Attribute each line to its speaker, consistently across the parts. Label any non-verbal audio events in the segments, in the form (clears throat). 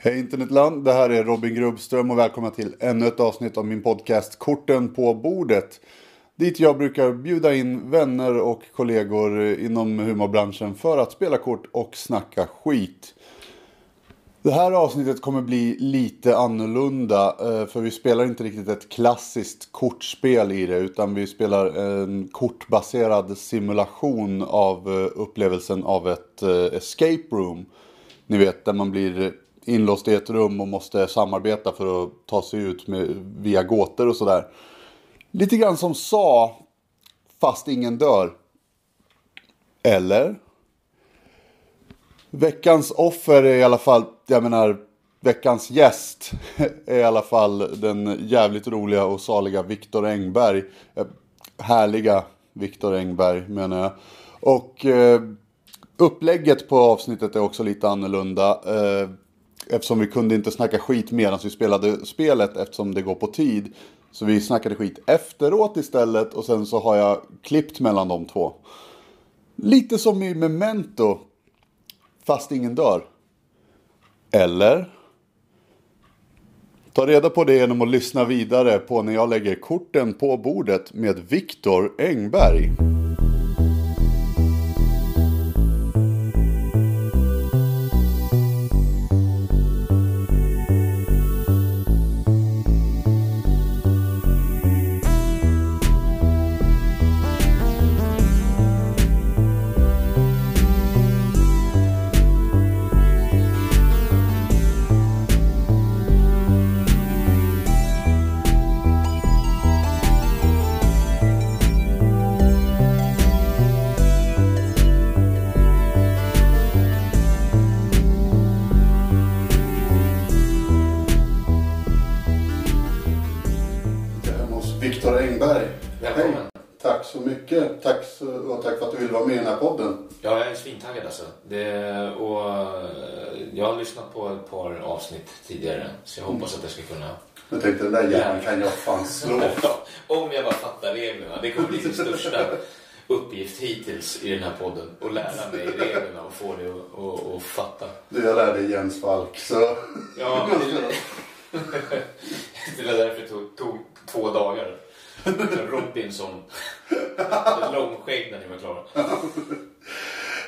Speaker 1: Hej internetland, det här är Robin Grubbström och välkomna till ännu ett avsnitt av min podcast Korten på bordet. Dit jag brukar bjuda in vänner och kollegor inom humorbranschen för att spela kort och snacka skit. Det här avsnittet kommer bli lite annorlunda eh, för vi spelar inte riktigt ett klassiskt kortspel i det utan vi spelar en kortbaserad simulation av eh, upplevelsen av ett eh, escape room. Ni vet där man blir inlåst i ett rum och måste samarbeta för att ta sig ut med, via gåtor och sådär. Lite grann som sa fast ingen dör. Eller? Veckans offer är i alla fall, jag menar veckans gäst (laughs) är i alla fall den jävligt roliga och saliga Viktor Engberg. Eh, härliga Viktor Engberg menar jag. Och eh, upplägget på avsnittet är också lite annorlunda. Eh, eftersom vi kunde inte snacka skit medan vi spelade spelet eftersom det går på tid. Så vi snackade skit efteråt istället och sen så har jag klippt mellan de två. Lite som i Memento. Fast ingen dör. Eller? Ta reda på det genom att lyssna vidare på när jag lägger korten på bordet med Viktor Engberg.
Speaker 2: Svintaggad alltså. Det, och eh, jag har lyssnat på ett par avsnitt tidigare. Så jag hoppas att jag ska kunna...
Speaker 1: Jag tänkte den där jäveln kan jag fan slå. (laughs)
Speaker 2: Om jag bara fattar reglerna. Det kommer bli min största uppgift hittills i den här podden. Att lära mig reglerna och få det att, att, att fatta.
Speaker 1: Du, jag lärde dig Jens Falk. Så...
Speaker 2: Ja, (laughs) (laughs) det, var därför det tog, tog två dagar. Robinson. Långskägg när ni var klara.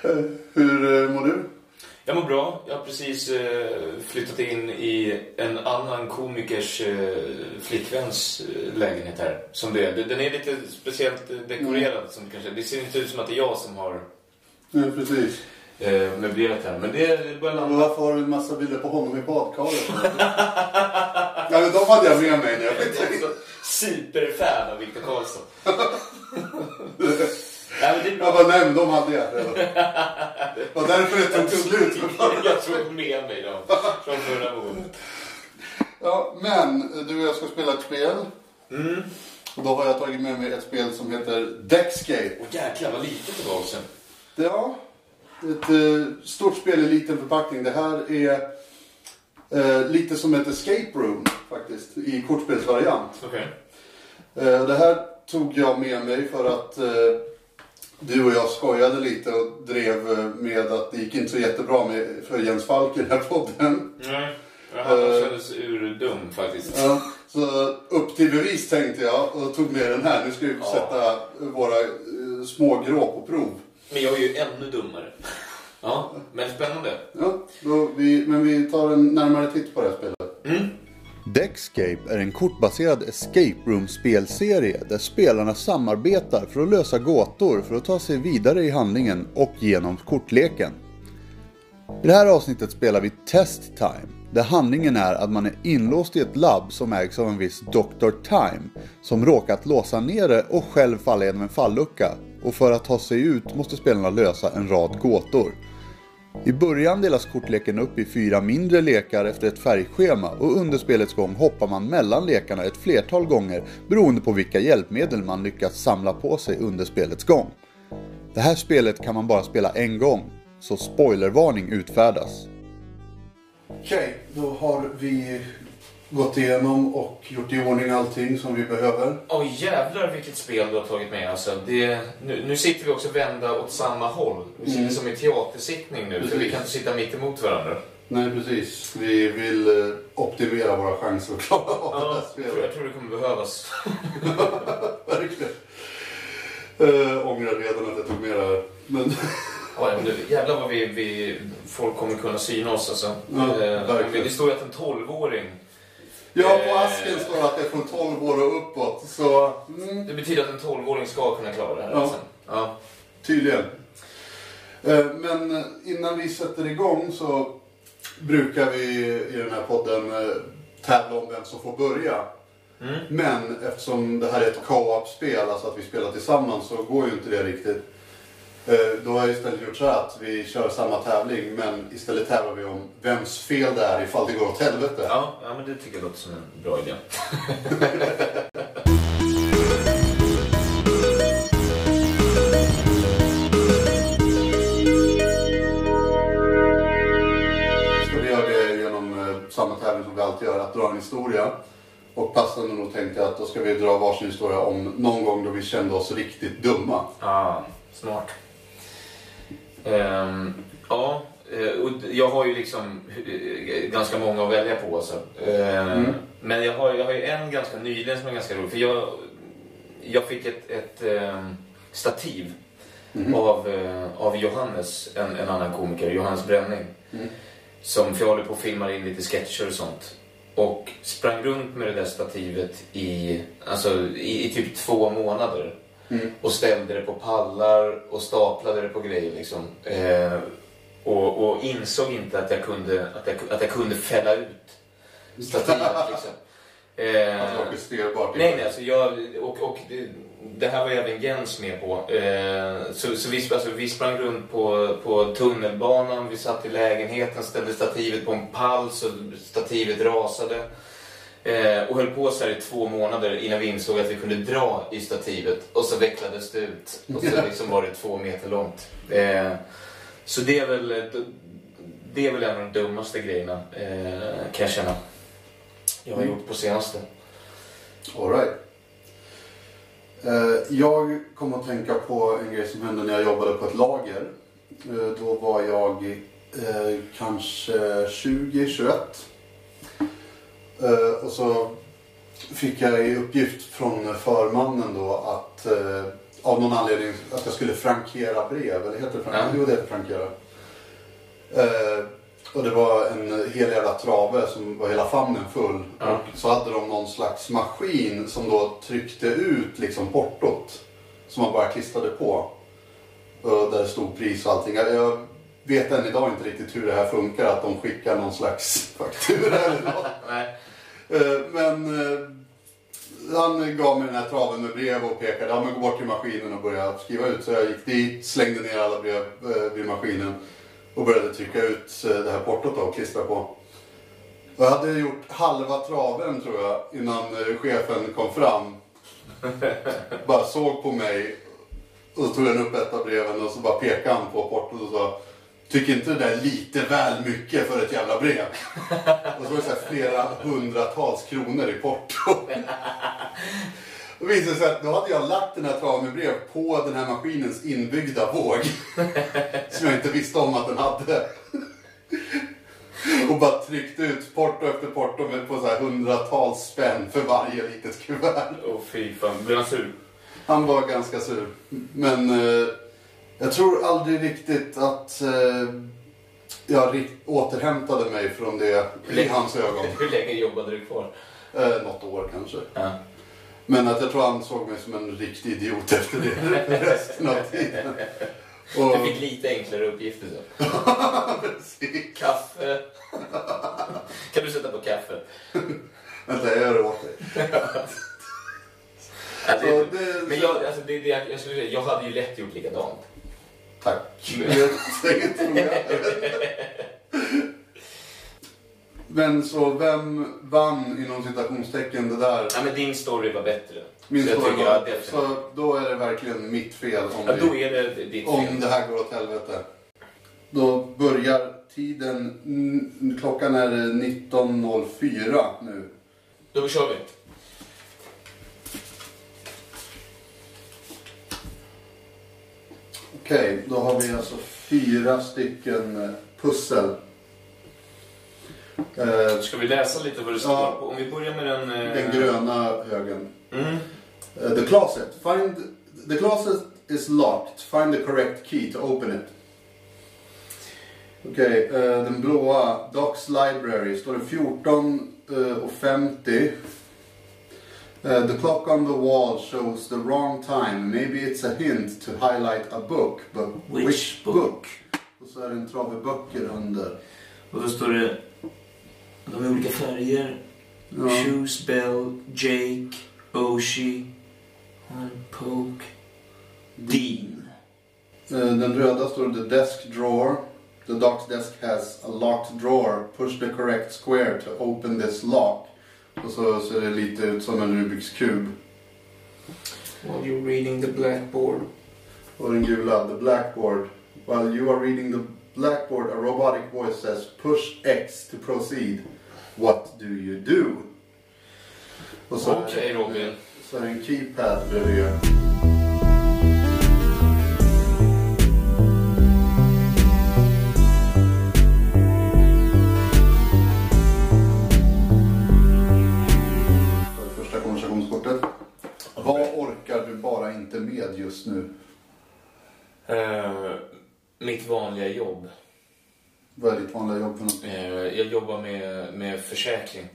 Speaker 2: (laughs)
Speaker 1: Hur eh, mår du?
Speaker 2: Jag mår bra. Jag har precis eh, flyttat in i en annan komikers eh, flickväns lägenhet här. Som det är. Den är lite speciellt dekorerad. Som det, kanske. det ser inte ut som att det är jag som har
Speaker 1: Ja, precis.
Speaker 2: eh, möblerat här. Men det börjar
Speaker 1: Men
Speaker 2: landa.
Speaker 1: varför har du en massa bilder på honom i badkaret? ja, men de hade jag med mig jag
Speaker 2: är superfan av Victor Karlsson. (laughs) Nej, men det
Speaker 1: Jag bara, nej men de hade jag redan. Det var därför det tog slut. (laughs)
Speaker 2: Jag tog med mig dem från förra gången.
Speaker 1: Ja, men du och jag ska spela ett spel.
Speaker 2: Mm.
Speaker 1: Och då har jag tagit med mig ett spel som heter Deckscape.
Speaker 2: Och jäklar vad litet det var sen.
Speaker 1: Ja, ett eh, stort spel i liten förpackning. Det här är eh, lite som ett escape room faktiskt i kortspelsvariant.
Speaker 2: Okej.
Speaker 1: Eh, det här tog jag med mig för att eh, du och jag skojade lite och drev eh, med att det gick inte så jättebra med, för Jens Falk i den här podden.
Speaker 2: Nej, han
Speaker 1: Eh.
Speaker 2: kändes urdum faktiskt.
Speaker 1: Ja, så upp till bevis tänkte jag och tog med den här. Nu ska vi
Speaker 2: Ja.
Speaker 1: sätta våra eh, små grå på prov.
Speaker 2: Men jag är ju ännu dummare. Ja, men spännande.
Speaker 1: Ja, vi, men vi tar en närmare titt på det här spelet.
Speaker 2: Mm.
Speaker 1: Deckscape är en kortbaserad escape room-spelserie där spelarna samarbetar för att lösa gåtor för att ta sig vidare i handlingen och genom kortleken. I det här avsnittet spelar vi Test Time, där handlingen är att man är inlåst i ett labb som ägs av en viss Dr. Time, som råkat låsa ner det och själv falla genom en fallucka. Och för att ta sig ut måste spelarna lösa en rad gåtor. I början delas kortleken upp i fyra mindre lekar efter ett färgschema och under spelets gång hoppar man mellan lekarna ett flertal gånger beroende på vilka hjälpmedel man lyckats samla på sig under spelets gång. Det här spelet kan man bara spela en gång, så spoilervarning utfärdas. Okej, då har vi gått igenom och gjort i ordning allting som vi behöver.
Speaker 2: Åh jävlar vilket spel du har tagit med alltså. Det, nu, nu sitter vi också vända åt samma håll. Vi sitter
Speaker 1: Mm.
Speaker 2: som i teatersittning nu, för vi
Speaker 1: Precis.
Speaker 2: kan inte sitta mitt emot varandra.
Speaker 1: Nej, precis. Vi vill eh, optimera våra chanser att klara av det
Speaker 2: Ja,
Speaker 1: här
Speaker 2: jag tror, jag
Speaker 1: spelet.
Speaker 2: tror det kommer behövas. (laughs)
Speaker 1: Verkligen. Uh, ångrar redan att jag tog med det här. Men
Speaker 2: Ja, men du, jävlar vad vi, vi, folk kommer kunna syna oss alltså.
Speaker 1: Ja,
Speaker 2: Eh,
Speaker 1: verkligen.
Speaker 2: det står ju att en 12-åring,
Speaker 1: ja, på asken står det att det är från 12 år och uppåt. Så mm,
Speaker 2: det betyder att en 12-åring ska kunna klara det här.
Speaker 1: Ja.
Speaker 2: Alltså. Ja.
Speaker 1: tydligen. Eh, men eh, innan vi sätter igång så brukar vi i den här podden eh, tävla om vem som får börja.
Speaker 2: Mm.
Speaker 1: Men eftersom det här är ett co-op-spel, alltså att vi spelar tillsammans, så går ju inte det riktigt. Eh, Då har jag istället gjort så här att vi kör samma tävling, men istället tävlar vi om vems fel det är ifall det går åt helvete.
Speaker 2: Ja, ja, men det tycker jag låter som en bra idé. (laughs)
Speaker 1: Ska vi göra det genom eh, samma tävling som vi alltid gör, att dra en historia. Och passande nog tänkte jag att då ska vi dra varsin historia om någon gång då vi kände oss riktigt dumma.
Speaker 2: Ah, smart. Ehm, ja, eh, och jag har ju liksom eh, ganska många att välja på. Alltså. Ehm,
Speaker 1: Mm.
Speaker 2: Men jag har, jag har ju en ganska nyligen som är ganska rolig. För jag, jag fick ett, ett ehm, stativ
Speaker 1: Mhm.
Speaker 2: av, eh, av Johannes, en, en annan komiker, Johannes Bränning.
Speaker 1: Mm.
Speaker 2: Som, för jag håller på och filmar in lite sketcher och sånt. Och sprang runt med det där stativet i, alltså, i, i typ två månader.
Speaker 1: Mm.
Speaker 2: Och ställde det på pallar och staplade det på grejer liksom. Eh, och, och insåg inte att jag kunde, att jag, att jag kunde fälla ut stativet (laughs) liksom. Eh,
Speaker 1: Att det var justerbart.
Speaker 2: Nej, nej, alltså jag, och, och det, det här var även Jens med på. Eh, så så vi, alltså, vi sprang runt på, på tunnelbanan, vi satt i lägenheten, ställde stativet på en pall så stativet rasade. Eh, och höll på så här i två månader innan vi insåg att vi kunde dra i stativet. Och så vecklades det ut. Och så liksom var det två meter långt. Eh, så det är väl, det är väl en av de dummaste grejerna, eh, kan jag känna. Jag har
Speaker 1: Mm.
Speaker 2: gjort på senaste.
Speaker 1: All right. Eh, Jag kom att tänka på en grej som hände när jag jobbade på ett lager. Eh, Då var jag kanske 20-21. Eh, Och så fick jag i uppgift från förmannen då att eh, av någon anledning att jag skulle frankera brev. Eller heter det frankera?
Speaker 2: Ja.
Speaker 1: Jo, det heter frankera. Eh, och det var en hel jävla trave som var hela famnen full.
Speaker 2: Ja.
Speaker 1: Och så hade de någon slags maskin som då tryckte ut liksom portot. Som man bara klistrade på. Och där stod pris och allting. Jag- Jag vet än idag inte riktigt hur det här funkar. Att de skickar någon slags faktura eller något.
Speaker 2: Nej.
Speaker 1: Eh, Men eh, han gav mig den här traven med brev och pekade, ja men gå bort till maskinen och börja skriva ut. Så jag gick dit, slängde ner alla brev eh, vid maskinen och började trycka ut det här portot och klistra på. Och jag hade gjort halva traven tror jag innan chefen kom fram. (laughs) Bara såg på mig och så tog han upp ett av breven och så bara pekade han på portot och sa Tycker inte det där är lite väl mycket för ett jävla brev? Och så var det så här flera hundratals kronor i porto. Och det visade sig att då hade jag lagt den här traven med brev på den här maskinens inbyggda våg. Som jag inte visste om att den hade. Och bara tryckt ut porto efter porto med på så här hundratals spänn för varje litet kuvert.
Speaker 2: Åh fy fan, blev han sur?
Speaker 1: Han var ganska sur. Men eh, jag tror aldrig riktigt att eh, jag rikt- återhämtade mig från det i hans ögon. (laughs)
Speaker 2: Hur länge jobbade du kvar?
Speaker 1: Eh, något år kanske.
Speaker 2: Ja.
Speaker 1: Men att jag tror han såg mig som en riktig idiot efter det (laughs) resten av tiden. Och,
Speaker 2: Du fick lite enklare uppgifter så. (laughs) Kaffe. kan du sätta på kaffe?
Speaker 1: Vänta, jag gör det åt dig.
Speaker 2: Alltså,
Speaker 1: Så det-
Speaker 2: men jag, alltså, det, det, jag, skulle, säga, jag hade ju lätt gjort likadant.
Speaker 1: Tack. (laughs) Men så vem vann inom citationstecken det där?
Speaker 2: Ja, men din story var bättre.
Speaker 1: Min
Speaker 2: så
Speaker 1: story var,
Speaker 2: det,
Speaker 1: så då är det verkligen mitt fel om,
Speaker 2: ja, då är det ditt
Speaker 1: om
Speaker 2: fel.
Speaker 1: det här går åt helvete. Då börjar tiden, klockan är 19.04 nu.
Speaker 2: Då kör vi.
Speaker 1: Okej, då har vi alltså fyra stycken eh, pussel. Eh,
Speaker 2: Ska vi läsa lite vad det står?
Speaker 1: Ja.
Speaker 2: Om vi börjar med den... eh,
Speaker 1: den gröna högen.
Speaker 2: Mm.
Speaker 1: Uh, the closet. Find the closet is locked. Find the correct key to open it. Okej, eh, den blåa. Docs Library. Står det 14 eh, och 50. Eh, the clock on the wall shows the wrong time. Maybe it's a hint to highlight a book. But
Speaker 2: Which
Speaker 1: which,
Speaker 2: book?
Speaker 1: book? Och så är det en trave böcker under.
Speaker 2: Och då står det... De är olika färger.
Speaker 1: Ja.
Speaker 2: Shoes, Bell, Jake, Oshi, and Poke, Dean.
Speaker 1: Eh, Den röda står the desk drawer. The doc's desk has a locked drawer. Push the correct square to open this lock. Och så ser det lite ut som en Rubiks kub.
Speaker 2: While you're reading the blackboard.
Speaker 1: Och den gula, the blackboard. While you are reading the blackboard, a robotic voice says push X to proceed. What do you do? Och så är det-
Speaker 2: Okej, Robin.
Speaker 1: Så är det en keypad bredvid. Inte med just nu?
Speaker 2: Eh, mitt vanliga jobb.
Speaker 1: Vad är ditt vanliga jobb för något?
Speaker 2: Eh, jag jobbar med, med försäkring.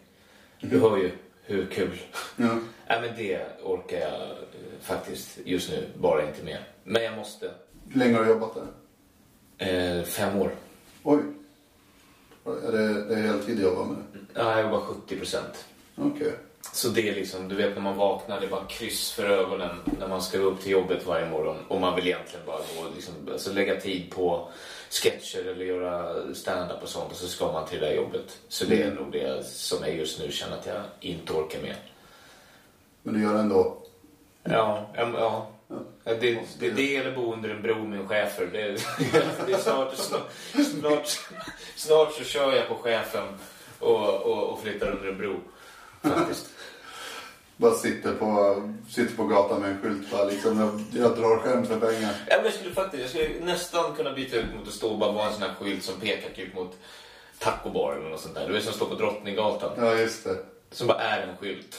Speaker 2: Du hör ju hur kul.
Speaker 1: Ja. (laughs)
Speaker 2: Nej, men det orkar jag eh, faktiskt just nu bara inte med. Men jag måste.
Speaker 1: Hur länge har du jobbat där?
Speaker 2: Eh, fem år.
Speaker 1: Oj. Är det, det är heltid du jobbar med?
Speaker 2: Ja, jag jobbar 70 procent.
Speaker 1: Okej.
Speaker 2: Så det är liksom, du vet när man vaknar, det är bara kryss för ögonen när man ska upp till jobbet varje morgon. Och man vill egentligen bara gå och liksom, alltså lägga tid på sketcher eller göra stand-up och sånt och så ska man till det där jobbet. Så det är nog det som jag just nu känner att jag inte orkar med.
Speaker 1: Men du gör det ändå?
Speaker 2: Ja, ja, ja.
Speaker 1: Ja.
Speaker 2: Det, det är det eller bo under en bro med en chefer. Det, det är snart, snart, snart, snart så kör jag på chefen och, och, och flyttar under en bro. Faktiskt.
Speaker 1: Bara sitter på, sitter på gatan med en skylt bara liksom. Jag, jag drar skämt för pengar.
Speaker 2: Ja, men jag skulle faktiskt jag skulle nästan kunna byta ut mot att stå och bara vara en sån här skylt som pekar typ mot tacobar eller något sånt där. Du vet som står på Drottninggatan.
Speaker 1: Ja, just det.
Speaker 2: Som bara är en skylt.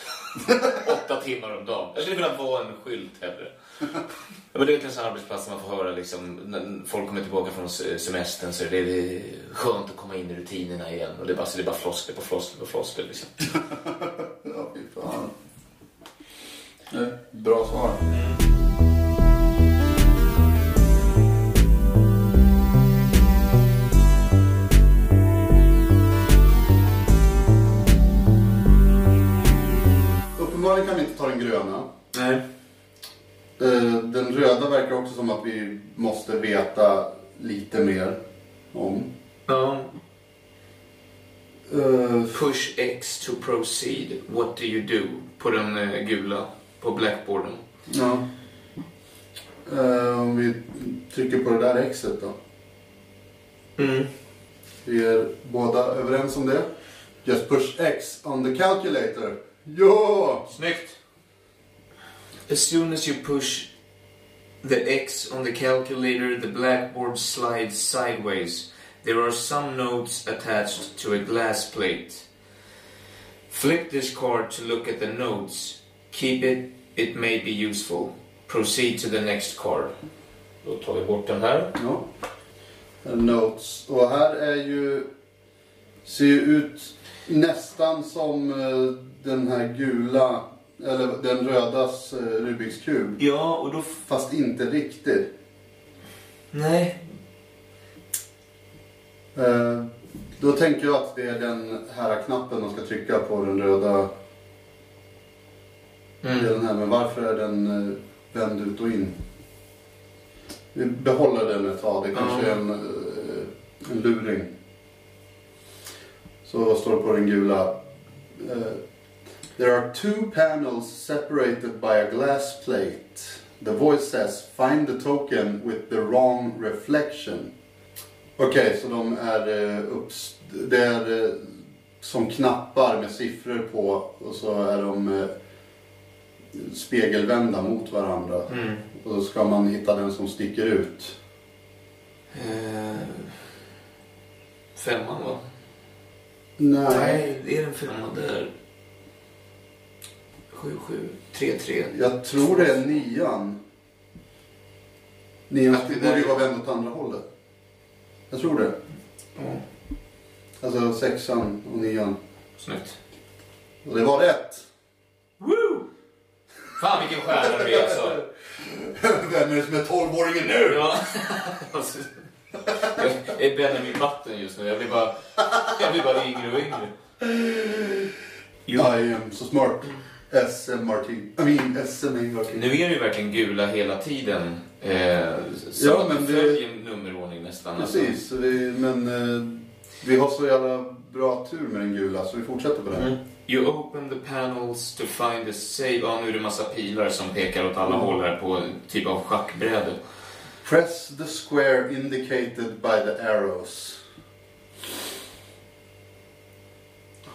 Speaker 2: (laughs) Åtta timmar om dagen. Jag skulle kunna vara en skylt hellre. Ja, men det är en sån arbetsplats där man får höra liksom, när folk kommer tillbaka från se- semestern så är det, det är skönt att komma in i rutinerna igen. Och det är bara, så det är bara floskler på floskler på floskler liksom. (laughs)
Speaker 1: Ja, fy fan. Bra svar. Uppenbarligen kan vi inte ta den gröna.
Speaker 2: Nej.
Speaker 1: Eh, Den röda verkar också som att vi måste veta lite mer om.
Speaker 2: Ja.
Speaker 1: Eh,
Speaker 2: Push X to proceed. What do you do? På den eh, gula, på blackboarden.
Speaker 1: Ja. Eh, Om vi trycker på det där Xet då.
Speaker 2: Mm.
Speaker 1: Vi är båda överens om det. Just push X on the calculator. Ja!
Speaker 2: Snyggt! As soon as you push the X on the calculator, the blackboard slides sideways. There are some notes attached to a glass plate. Flip this card to look at the notes. Keep it, it may be useful. Proceed to the next card. Då tar vi bort den här.
Speaker 1: ja. Notes. Och här är ju... Ser ju ut nästan som eh, den här gula, eller den rödas eh, Rubiks kub.
Speaker 2: Ja, och då...
Speaker 1: Fast inte riktigt.
Speaker 2: Nej.
Speaker 1: Eh, Då tänker jag att det är den här knappen man ska trycka på, den röda. Det är
Speaker 2: Mm.
Speaker 1: den här, men varför är den eh, vänd ut och in? Vi behåller den ett tag, det kanske
Speaker 2: Ja.
Speaker 1: är en, eh, en luring. Så står det på den gula? Eh, There are two panels separated by a glass plate. The voice says find the token with the wrong reflection. Okej, så de är eh. Det är eh, som knappar med siffror på och så är de eh, spegelvända mot varandra.
Speaker 2: Mm.
Speaker 1: Och då ska man hitta den som sticker ut.
Speaker 2: Eh, femman va? Nej, det är den femma där. 7, 7, 3, 3.
Speaker 1: Jag tror det är nian. Nian
Speaker 2: Att det
Speaker 1: borde ju vara vänd åt andra hållet. Jag tror det.
Speaker 2: Ja,
Speaker 1: Alltså sexan och nian.
Speaker 2: snyggt.
Speaker 1: Och det var rätt.
Speaker 2: Woo! Fan vilken stjärna du är alltså. (laughs)
Speaker 1: Vem är det som är 12-åringen nu?
Speaker 2: Ja. Alltså, (laughs) jag är Benjamin Button just nu. Jag blir bara, jag blir bara yngre och yngre. Jo.
Speaker 1: I am so smart. SMRT. I mean SMART.
Speaker 2: Nu är det ju verkligen gula hela tiden. Eh, så
Speaker 1: Ja, men
Speaker 2: det
Speaker 1: det-
Speaker 2: följer nummerordning nästan. alltså.
Speaker 1: Precis, vi, men eh, vi har så jävla bra tur med den gula så vi fortsätter på det.
Speaker 2: Mm. You open the panels to find the save. Ja, nu är det massa pilar som pekar åt alla håll här på typ av schackbräde.
Speaker 1: Press the square indicated by the arrows.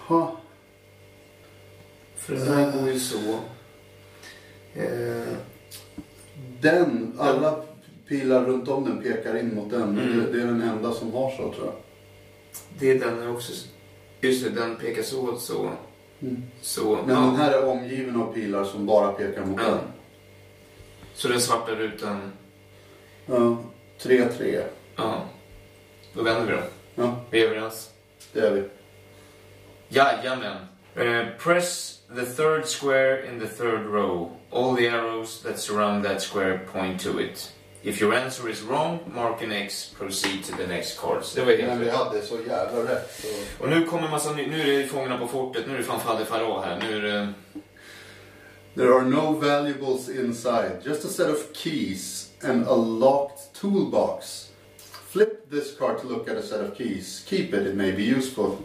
Speaker 1: Jaha.
Speaker 2: För den här går ju så. Eh,
Speaker 1: Den, alla pilar runt om den pekar in mot den.
Speaker 2: Mm.
Speaker 1: Det, det är den enda som har så tror jag.
Speaker 2: det är den här också. Just det, den pekar så så.
Speaker 1: Mm.
Speaker 2: Så.
Speaker 1: Men
Speaker 2: ja.
Speaker 1: den här är omgiven av pilar som bara pekar mot
Speaker 2: Ja.
Speaker 1: den.
Speaker 2: Så den svarta rutan.
Speaker 1: Ja, 3-3.
Speaker 2: Ja. Då vänder vi då.
Speaker 1: Ja,
Speaker 2: Vi är överens.
Speaker 1: det är vi.
Speaker 2: Jajamän. Eh, press the third square in the third row. All the arrows that surround that square point to it. If your answer is wrong, mark an X, proceed to the next cards. Det var helt
Speaker 1: Men vi
Speaker 2: rätt.
Speaker 1: hade så jävla rätt. Så.
Speaker 2: Och nu kommer massa ny- Nu är det Fångarna på fortet, nu är det fan Fadde Farah här. Nu är det...
Speaker 1: There are no valuables inside, just a set of keys and a locked toolbox. Flip this card to look at a set of keys. Keep it, it may be useful.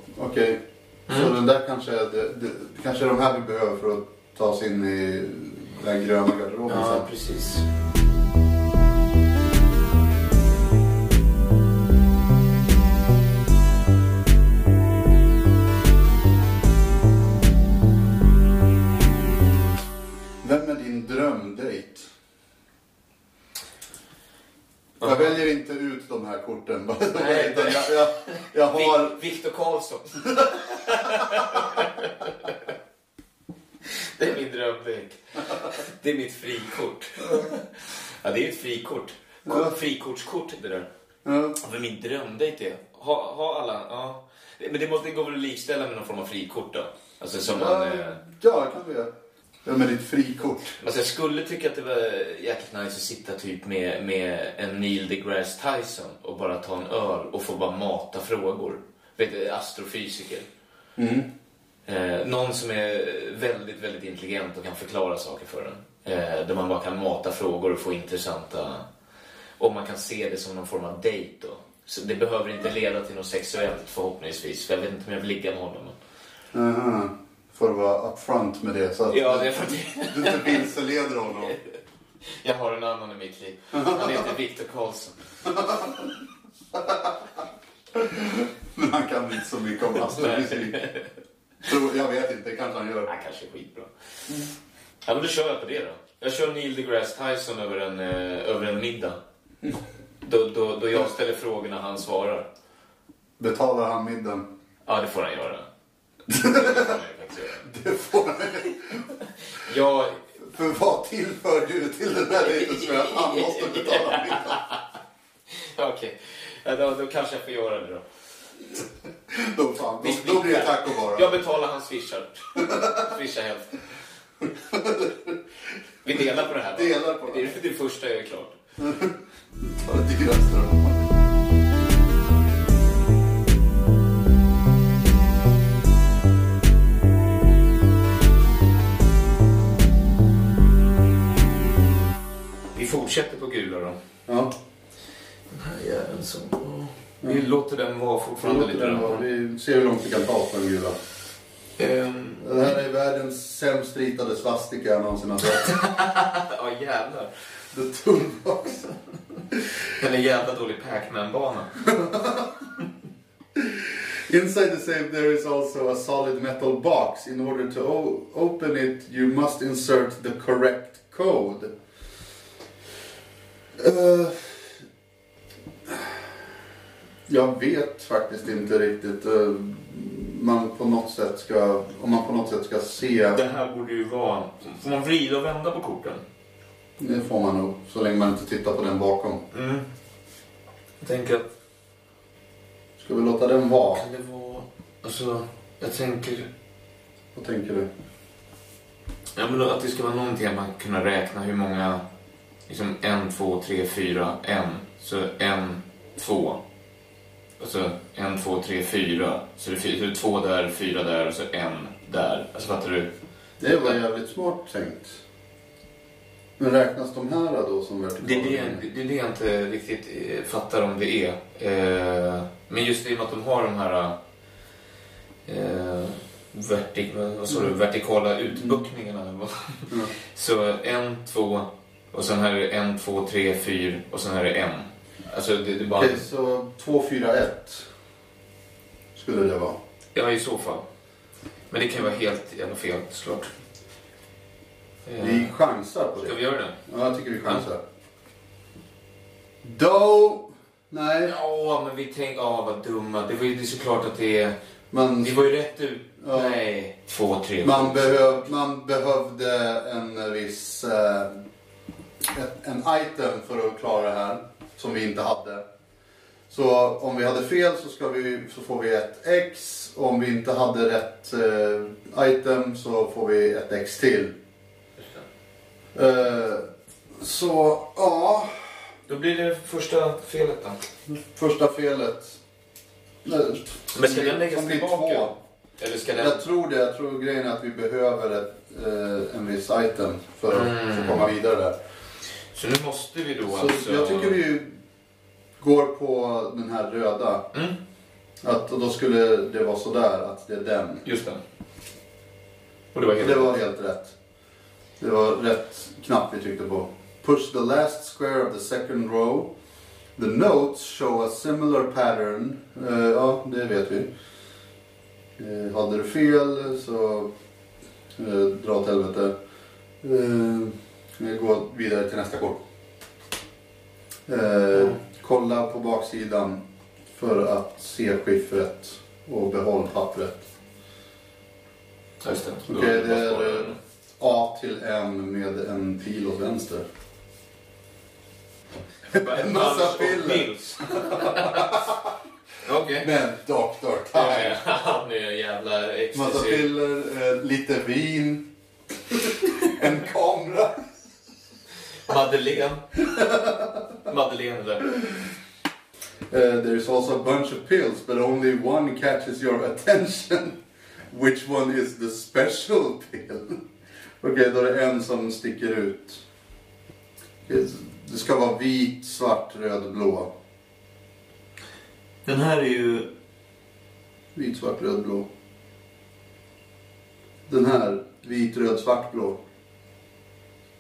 Speaker 1: Okej, så den där kanske det, det, kanske är de här vi behöver för att ta oss in i den gröna garderoben
Speaker 2: Ja,
Speaker 1: sen.
Speaker 2: precis.
Speaker 1: Vem är din drömdejt?
Speaker 2: Ja.
Speaker 1: Jag väljer inte ut de här korten.
Speaker 2: Nej,
Speaker 1: Utan jag, jag, jag har...
Speaker 2: Vi- Viktor Karlsson. (laughs) det är min drömdäck. Det är mitt frikort. Ja, det är ett frikort.
Speaker 1: Ja.
Speaker 2: Frikortskort det där.
Speaker 1: Ja,
Speaker 2: Vad min drömdejt är? Ha, ha alla, ja. Men det, måste, går väl att likställa med någon form av frikort då? Alltså som man...
Speaker 1: ja,
Speaker 2: Eh,
Speaker 1: ja kan vi göra. Vem är ditt frikort?
Speaker 2: alltså jag skulle tycka att det var jäkligt nice att sitta typ med, med en Neil deGrasse Tyson och bara ta en öl och få bara mata frågor. Vet du, astrofysiker.
Speaker 1: Mm.
Speaker 2: Eh, någon som är väldigt, väldigt intelligent och kan förklara saker för en. Eh, där man bara kan mata frågor och få intressanta... Och man kan se det som någon form av dejt då. Så det behöver inte leda till något sexuellt förhoppningsvis. För jag vet inte om jag vill ligga med honom. Men...
Speaker 1: Aha. Får du vara upfront med det så att
Speaker 2: Ja, det är för att
Speaker 1: du inte vilseleder honom.
Speaker 2: jag har en annan i mitt liv. Han heter Viktor Karlsson.
Speaker 1: Men han kan inte så mycket om astrofysik. Jag vet inte, kanske han gör.
Speaker 2: Han kanske är skitbra. Ja, men då kör jag på det då. Jag kör Neil deGrasse Tyson över en, eh, över en middag. Då, då, då jag ställer frågorna han svarar.
Speaker 1: Betalar han middagen?
Speaker 2: Ja, det får han göra. Det får han ju faktiskt göra.
Speaker 1: Det får.
Speaker 2: Jag,
Speaker 1: För vad tillför du till den här dejten som att han måste betala
Speaker 2: okej. Ja, då, då kanske jag får göra det då.
Speaker 1: Då, fan, då, då blir det taco bara.
Speaker 2: Jag betalar hans swishar. Swishar hälften. Vi delar på det här?
Speaker 1: Delar på det.
Speaker 2: Det är det första jag är klart. (laughs)
Speaker 1: Ta det dyraste då.
Speaker 2: Fortsätter på gula då.
Speaker 1: Ja.
Speaker 2: Den här jäveln som... Vi låter den vara fortfarande
Speaker 1: Låt
Speaker 2: lite
Speaker 1: den vara. Vi ser hur långt vi kan ta på den gula.
Speaker 2: Ehm,
Speaker 1: Det här är världens sämst ritade svastika jag någonsin har sett. (laughs)
Speaker 2: Ja, jävlar.
Speaker 1: The Toolbox.
Speaker 2: Den är jävla dålig Pac-Man-bana. (laughs)
Speaker 1: Inside the safe there is also a solid metal box. In order to open it you must insert the correct code. Eh, jag vet faktiskt inte riktigt. eh, man på något sätt ska, om man på något sätt ska se,
Speaker 2: Det här borde ju vara... Får man vrida och vända på korten?
Speaker 1: det får man nog, så länge man inte tittar på den bakom.
Speaker 2: Mm. Jag tänker att...
Speaker 1: Ska vi låta den vara?
Speaker 2: Kan det vara... Alltså, jag tänker...
Speaker 1: Vad tänker du?
Speaker 2: Ja, men att det ska vara någonting att man kunna räkna hur många... Liksom en, två, tre, fyra, en. Så en, två. Alltså en, två, tre, fyra. Så det är, fy- så det är två där, fyra där och så en där. Alltså fattar du?
Speaker 1: Det var jävligt smart tänkt. Men räknas de här då som vertikala?
Speaker 2: Det är det, det, är det jag inte riktigt eh, fattar om det är. Eh, men just i och med att de har de här eh, vertik, vad sa du, vertikala utbuktningarna.
Speaker 1: Ja.
Speaker 2: Så en, två och sen här är det en, två, tre, fyra och sen här är det en. Alltså det, det är bara...
Speaker 1: Okej, så 2, 4, 1 skulle det vara.
Speaker 2: Ja, i så fall. Men det kan ju vara helt jävla fel såklart. Eh,
Speaker 1: Vi chansar på
Speaker 2: Ska vi
Speaker 1: det.
Speaker 2: göra det?
Speaker 1: Ja, jag tycker vi chansar. Do... Nej,
Speaker 2: Ja, men vi tänkte... Ja, vad dumma. Det var ju det är såklart att det är...
Speaker 1: man,
Speaker 2: Det var ju rätt ut.
Speaker 1: Ja.
Speaker 2: Nej, två, tre,
Speaker 1: man, behöv, man behövde en viss... Eh, ett, en item för att klara det här, som vi inte hade. Så om vi hade fel så, ska vi, så får vi ett X. Om vi inte hade rätt eh, item så får vi ett X till. Eh, så, ja.
Speaker 2: Då blir det första felet då.
Speaker 1: Första felet. Nej,
Speaker 2: Men ska den läggas tillbaka?
Speaker 1: två.
Speaker 2: Eller ska den...
Speaker 1: Jag tror det. Jag tror grejen är att vi behöver ett, eh, en viss item för att
Speaker 2: Mm.
Speaker 1: få komma vidare där.
Speaker 2: Så nu måste vi då
Speaker 1: Så
Speaker 2: alltså...
Speaker 1: jag tycker vi går på den här röda.
Speaker 2: Mm,
Speaker 1: Att då skulle det vara sådär att det är den.
Speaker 2: just det. Och det var helt
Speaker 1: Det var helt rätt. Det var rätt knapp vi tryckte på. Push the last square of the second row. The notes show a similar pattern. Eh, ja, det vet vi. Uh, hade du fel så uh, dra åt helvete. Uh, vi går vidare till nästa kort. Eh, kolla på baksidan för att se skiffret och behåll pappret.
Speaker 2: Just det.
Speaker 1: Okej, det är eh. A till M med en pil åt vänster. En (laughs) massa piller. (laughs)
Speaker 2: Okej.
Speaker 1: Men Dr. Time.
Speaker 2: Han är en jävla
Speaker 1: Massa
Speaker 2: ecstasy.
Speaker 1: piller, eh, lite vin, (laughs) en kamera.
Speaker 2: Madeleine. Madeleine där.
Speaker 1: Uh, there is also a bunch of pills, but only one catches your attention. Which one is the special pill? Okej, då är det en som sticker ut. Det ska vara vit, svart, röd, blå.
Speaker 2: Den här är ju...
Speaker 1: Vit, svart, röd, blå. Den här, vit, röd, svart, blå.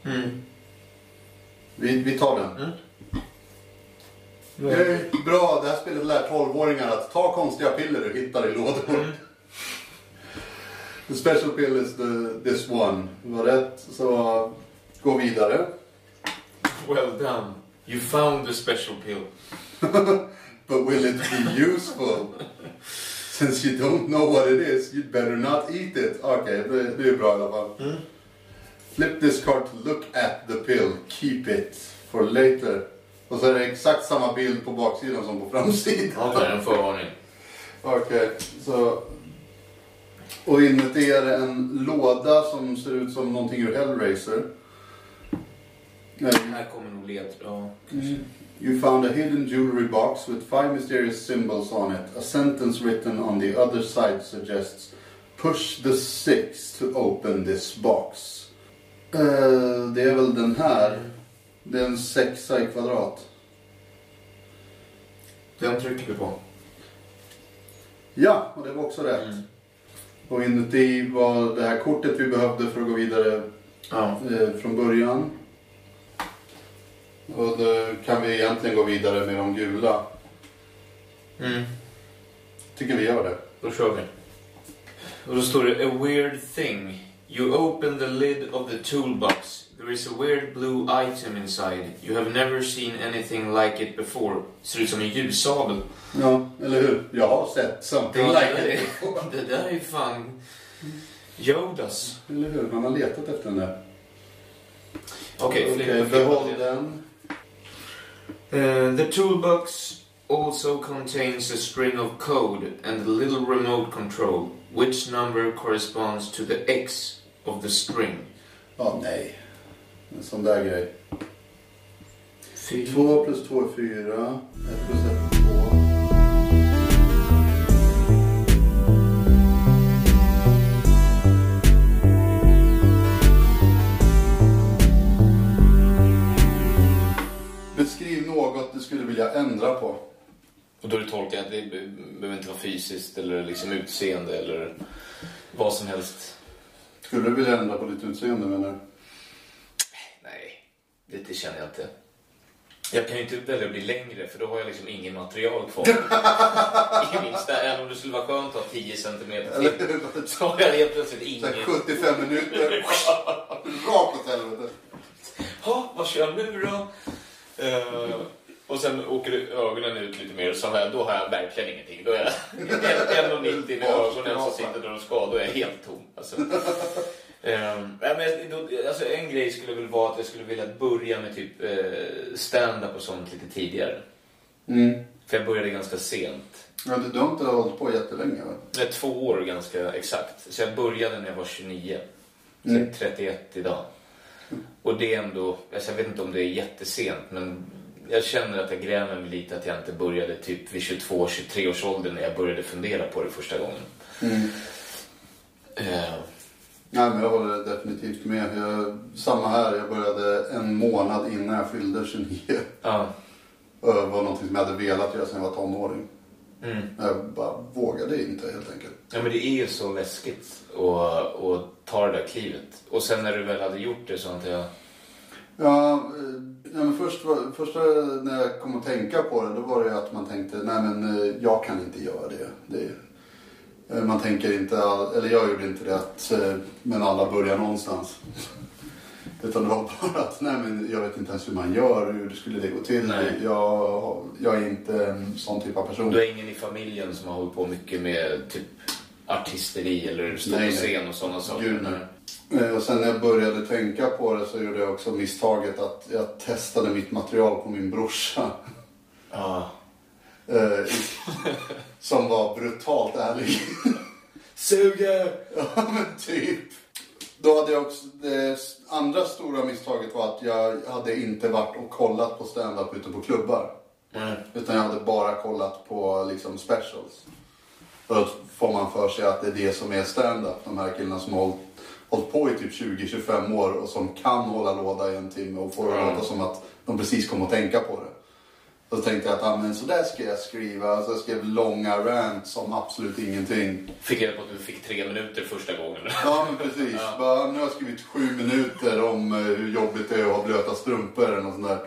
Speaker 2: Mm.
Speaker 1: Vi, vi tar den.
Speaker 2: Mm.
Speaker 1: Det är bra, det här spelet lär 12-åringar att ta konstiga piller du hittar i lådor.
Speaker 2: Mm.
Speaker 1: The special pill is the, this one. Var rätt, så gå vidare.
Speaker 2: Well done. You found the special pill. (laughs)
Speaker 1: But will it be useful? Since you don't know what it is, you'd better not eat it. Okej, det, det är bra i alla fall.
Speaker 2: Mm.
Speaker 1: Flip this card to look at the pill. Keep it for later. Och så är det exakt samma bild på baksidan som på framsidan.
Speaker 2: Okej, en förvarning.
Speaker 1: Okej, så... Och inuti är det en låda som ser ut som någonting ur Hellraiser. Eh,
Speaker 2: Här kommer nog led. Ja.
Speaker 1: You found a hidden jewelry box with five mysterious symbols on it. A sentence written on the other side suggests Push the six to open this box. Eh, det är väl den här. Det är en sexa i kvadrat.
Speaker 2: Den trycker vi på.
Speaker 1: Ja, och det var också rätt.
Speaker 2: Mm.
Speaker 1: Och inuti var det här kortet vi behövde för att gå vidare
Speaker 2: Ja.
Speaker 1: eh, från början. Och då kan vi egentligen gå vidare med de gula.
Speaker 2: Mm.
Speaker 1: Tycker vi gör det.
Speaker 2: Då kör vi. Och då står det A weird thing You open the lid of the toolbox. There is a weird blue item inside. You have never seen anything like it before. Ser ut som en ljussabel.
Speaker 1: Ja, eller hur? Jag har sett something like it. (laughs)
Speaker 2: det där är fan Yodas.
Speaker 1: Eller hur? Man har letat efter den där.
Speaker 2: Okej,
Speaker 1: Okej,
Speaker 2: fler-
Speaker 1: behåll den.
Speaker 2: Uh, the toolbox also contains a string of code and a little remote control. Which number corresponds to the X of the string?
Speaker 1: Ja, nej. En sån där grej.
Speaker 2: Fyra.
Speaker 1: 2 plus 2 är 4. 1 plus 1 är 2. Beskriv något du skulle vilja ändra på.
Speaker 2: Och då är det tolkat att det be- behöver inte vara fysiskt eller liksom utseende eller vad som helst.
Speaker 1: Skulle du vilja ändra på ditt utseende menar du?
Speaker 2: Nej, det, det känner jag inte. Jag kan ju inte välja att bli längre för då har jag liksom ingen material kvar. (laughs) I minsta, även om det skulle vara skönt att ha 10 centimeter till. Så har jag helt plötsligt
Speaker 1: Så
Speaker 2: ingen.
Speaker 1: här 75 minuter. (laughs) Rakt åt helvete.
Speaker 2: Ja, vad kör jag nu då? Eh, och sen åker ögonen ut lite mer så jag, då har jag verkligen ingenting. Då är jag 1,90 med (laughs) ögonen som sitter där de ska. Då är jag helt tom. Alltså. (laughs) Ja, men, då, alltså, en grej skulle väl vara att jag skulle vilja börja med typ eh, stand-up och sånt lite tidigare.
Speaker 1: Mm.
Speaker 2: För jag började ganska sent.
Speaker 1: Ja, du, har inte hållit på jättelänge va?
Speaker 2: Det är två år ganska exakt. Så jag började när jag var 29. Så
Speaker 1: Mm.
Speaker 2: jag är 31 idag. Och det är ändå, alltså jag vet inte om det är jättesent men jag känner att jag grämer mig lite att jag inte började typ vid 22-23 års ålder när jag började fundera på det första gången.
Speaker 1: Mm.
Speaker 2: Eh,
Speaker 1: Nej, men jag håller definitivt med. Jag, samma här. Jag började en månad innan jag fyllde 29.
Speaker 2: ja.
Speaker 1: Det var någonting som jag hade velat göra sedan jag var tonåring.
Speaker 2: Mm.
Speaker 1: Jag bara vågade inte helt enkelt.
Speaker 2: ja men det är ju så läskigt att, att ta det där klivet. Och sen när du väl hade gjort det så antar jag...
Speaker 1: Ja, eh, ja men först, första när jag kom att tänka på det, då var det ju att man tänkte, nej men eh, jag kan inte göra det. det eh, man tänker inte, eller jag gjorde inte det, att, men alla börjar någonstans. (laughs) Utan det var bara att, nej men jag vet inte ens hur man gör, hur skulle det gå till.
Speaker 2: Nej.
Speaker 1: Jag, jag är inte en sån typ av person.
Speaker 2: Du är ingen i familjen som har hållit på mycket med typ artisteri eller stå på scen och sådana saker?
Speaker 1: Gud, nej. Eh, Och sen när jag började tänka på det så gjorde jag också misstaget att jag testade mitt material på min brorsa.
Speaker 2: Ja.
Speaker 1: Eh, som var brutalt ärlig.
Speaker 2: Suger!
Speaker 1: ja men typ. Då hade jag också, det andra stora misstaget var att jag hade inte varit och kollat på stand-up ute på klubbar.
Speaker 2: Mm.
Speaker 1: Utan jag hade bara kollat på liksom specials. Då får man för sig att det är det som är stand-up. De här killarna som har hållit, hållit på i typ 20-25 år och som kan hålla låda i en timme och får det
Speaker 2: Ja.
Speaker 1: låta som att de precis kom att tänka på det. Då tänkte jag att ah, men så där ska jag skriva. Så jag skrev långa rants om absolut ingenting.
Speaker 2: Fick reda på att du fick tre minuter första gången.
Speaker 1: Ja men precis.
Speaker 2: Ja.
Speaker 1: Bara, nu har jag skrivit sju minuter om eh, hur jobbigt det är att ha blöta strumpor eller något sånt där.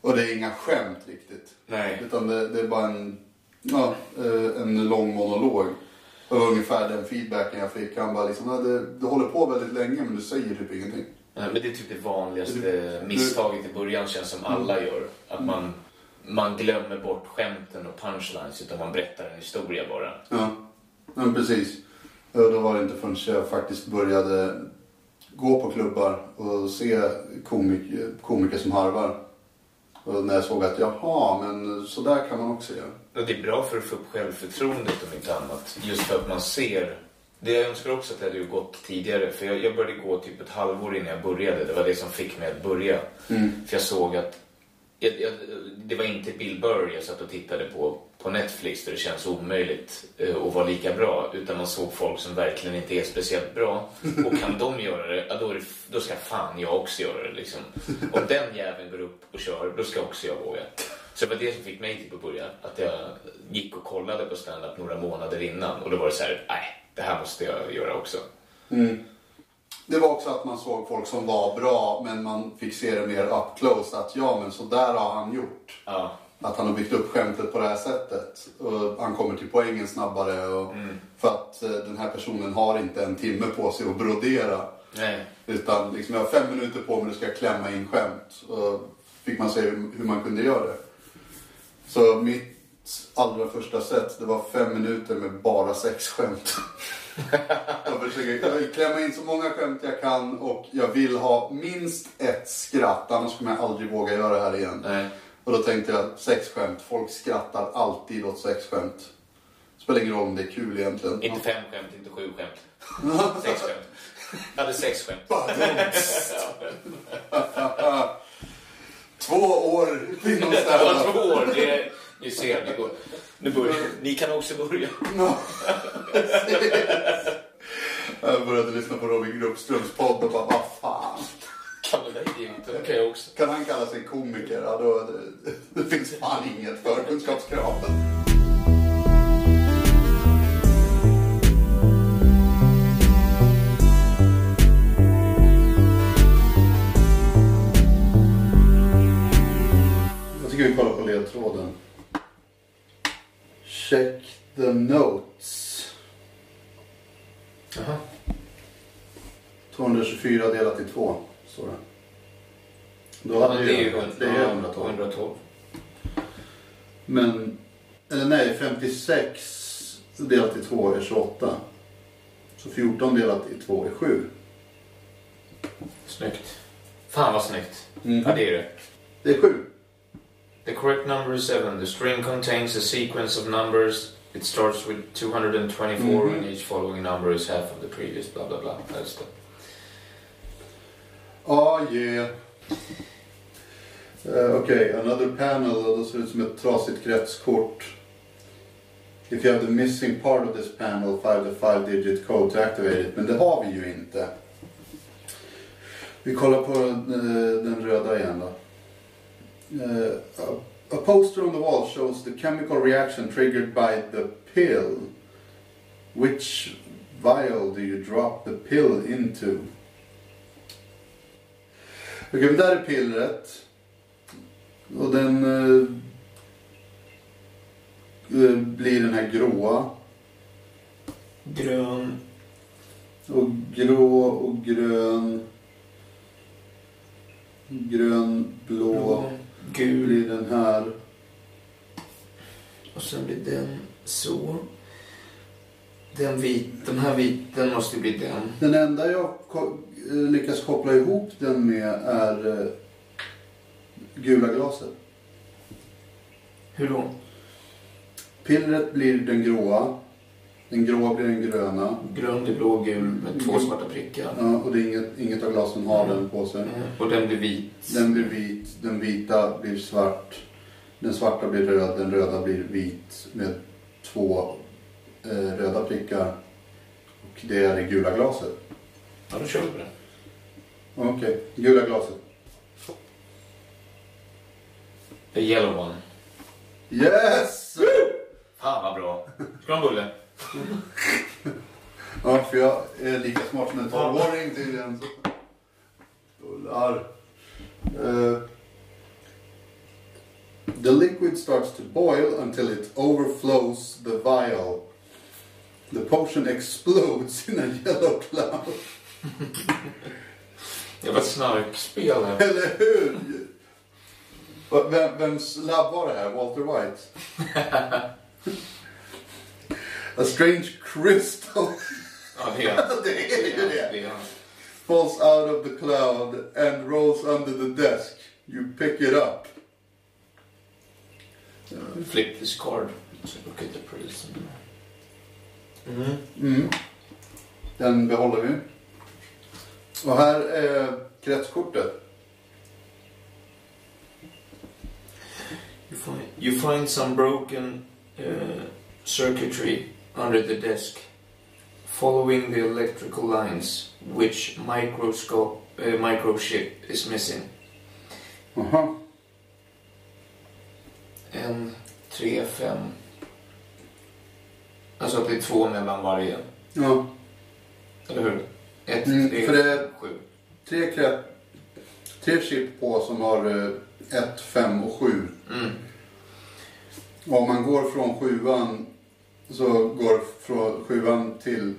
Speaker 1: Och det är inga skämt riktigt.
Speaker 2: Nej.
Speaker 1: Utan det, det är bara en, ja, eh, en lång monolog. Det var ungefär den feedbacken jag fick. Han bara liksom, ja, det, du håller på väldigt länge men du säger typ ingenting.
Speaker 2: Nej, men det är typ det vanligaste
Speaker 1: Du-
Speaker 2: misstaget i början känns som alla gör. Att man, man glömmer bort skämten och punchlines utan man berättar en historia bara.
Speaker 1: Ja, men precis. Då var det inte förrän jag faktiskt började gå på klubbar och se komik, komiker som harvar. Och när jag såg att jaha, men så där kan man också göra.
Speaker 2: Och det är bra för att få upp självförtroendet om inte annat. Just för att man ser. Det jag önskar också att jag hade gått tidigare. För jag, jag började gå typ ett halvår innan jag började. Det var det som fick mig att börja. För jag såg att jag, jag, det var inte Bill Burr jag satt och tittade på på Netflix där det känns omöjligt eh, att vara lika bra. Utan man såg folk som verkligen inte är speciellt bra. Och kan de göra det, ja, då, det då ska fan jag också göra det. Liksom. Om den jäveln går upp och kör, då ska också jag våga. Så det var det som fick mig till att börja. Att jag gick och kollade på stand-up några månader innan. Och då var det så här, nej, det här måste jag göra också.
Speaker 1: Det var också att man såg folk som var bra men man fick se det mer up close. Att ja, men så där har han gjort.
Speaker 2: Ja,
Speaker 1: att han har byggt upp skämtet på det här sättet. Och han kommer till poängen snabbare. Och För att eh, den här personen har inte en timme på sig att brodera.
Speaker 2: Nej.
Speaker 1: Utan liksom, jag har fem minuter på mig att ska klämma in skämt. Och fick man se hur, man kunde göra det. Så mitt allra första set, det var fem minuter med bara sex skämt. (laughs) jag försöker klämma in så många skämt jag kan och jag vill ha minst ett skratt. Annars kommer jag aldrig våga göra det här igen.
Speaker 2: Nej.
Speaker 1: Och då tänkte jag, sex skämt. Folk skrattar alltid åt sex skämt. Spelar ingen roll om det är kul egentligen.
Speaker 2: Inte fem skämt, inte sju skämt. Sex skämt. Jag hade sex skämt.
Speaker 1: Två år inom stand-up.
Speaker 2: två år. Det är, ni ser, det går. Nu börjar. Ni kan också börja.
Speaker 1: Jag började lyssna på Robin Gruppströms podd och bara, vad fan.
Speaker 2: Där idioten? Det kan jag också.
Speaker 1: Kan han kalla sig komiker? Ja, då, det, det finns fan inget förkunskapskrav. Jag tycker vi kollar på ledtråden. Check the notes.
Speaker 2: Jaha.
Speaker 1: 224 delat i 2, står det. Då hade
Speaker 2: Det är ju
Speaker 1: det är 112.
Speaker 2: 112.
Speaker 1: Men, eller nej, 56 delat i 2 är 28. Så 14 delat i 2 är 7.
Speaker 2: Snyggt. Fan vad snyggt.
Speaker 1: Mhm.
Speaker 2: Ja, det är det.
Speaker 1: Det är 7.
Speaker 2: The correct number is 7. The string contains a sequence of numbers. It starts with 224
Speaker 1: Mhm.
Speaker 2: and each following number is half of the previous bla bla bla. Just det.
Speaker 1: Ah, yeah. Uh, Okej, another panel. Och då ser det ut som ett trasigt kretskort. If you have the missing part of this panel, find the five digit code to activate it. Men det har vi ju inte. Vi kollar på eh, den röda igen då. Uh, a- a poster on the wall shows the chemical reaction triggered by the pill. Which vial do you drop the pill into? Okej, men där är pillret. Och den eh, eh, blir den här gråa.
Speaker 2: Grön.
Speaker 1: Och grå och grön. Grön, blå.
Speaker 2: Gul.
Speaker 1: Blir den här.
Speaker 2: Och sen blir den så. Den vit. Den här vit. Den måste bli den.
Speaker 1: Den enda jag lyckas koppla ihop den med är eh, gula glaset.
Speaker 2: Hur då?
Speaker 1: Pillret blir den gråa. Den gråa blir den gröna.
Speaker 2: Grön, det blå, gul med två svarta prickar.
Speaker 1: Ja, och det är inget, inget av glasen har den på sig.
Speaker 2: Mm. Och den blir vit.
Speaker 1: Den blir vit, den vita blir svart. Den svarta blir röd, den röda blir vit med två eh, röda prickar. Och det är det gula glaset.
Speaker 2: Ja, då kör vi på det.
Speaker 1: Okej, gula glaset.
Speaker 2: The yellow one.
Speaker 1: Yes!
Speaker 2: Fan vad bra. Ska du ha en bulle?
Speaker 1: Ja, för jag är lika smart som en 12-åring tydligen. Bullar. Eh, the liquid starts to boil until it overflows the vial. The potion explodes in a yellow cloud.
Speaker 2: Det var ett snarkspel här.
Speaker 1: Eller hur? Vem, vems labb var det här? Walter White? A strange crystal
Speaker 2: Ja, det är han. (laughs)
Speaker 1: Det är ju det.
Speaker 2: Det är han.
Speaker 1: falls out of the cloud and rolls under the desk. You pick it up.
Speaker 2: Flip this card. So look at the prism. Mm.
Speaker 1: Mm. Den behåller vi. Och här är kretskortet.
Speaker 2: You find, you find some broken uh, circuitry under the desk. Following the electrical lines, which microscope uh, microchip is missing.
Speaker 1: Aha.
Speaker 2: En, tre, fem. Alltså att det är två mellan varje.
Speaker 1: Ja.
Speaker 2: Eller hur? Ett,
Speaker 1: Mm,
Speaker 2: tre,
Speaker 1: för det-
Speaker 2: sju.
Speaker 1: Tre, tre chip på som har 1, 5 och 7.
Speaker 2: Mm.
Speaker 1: Om man går från sjuan så går från sjuan till,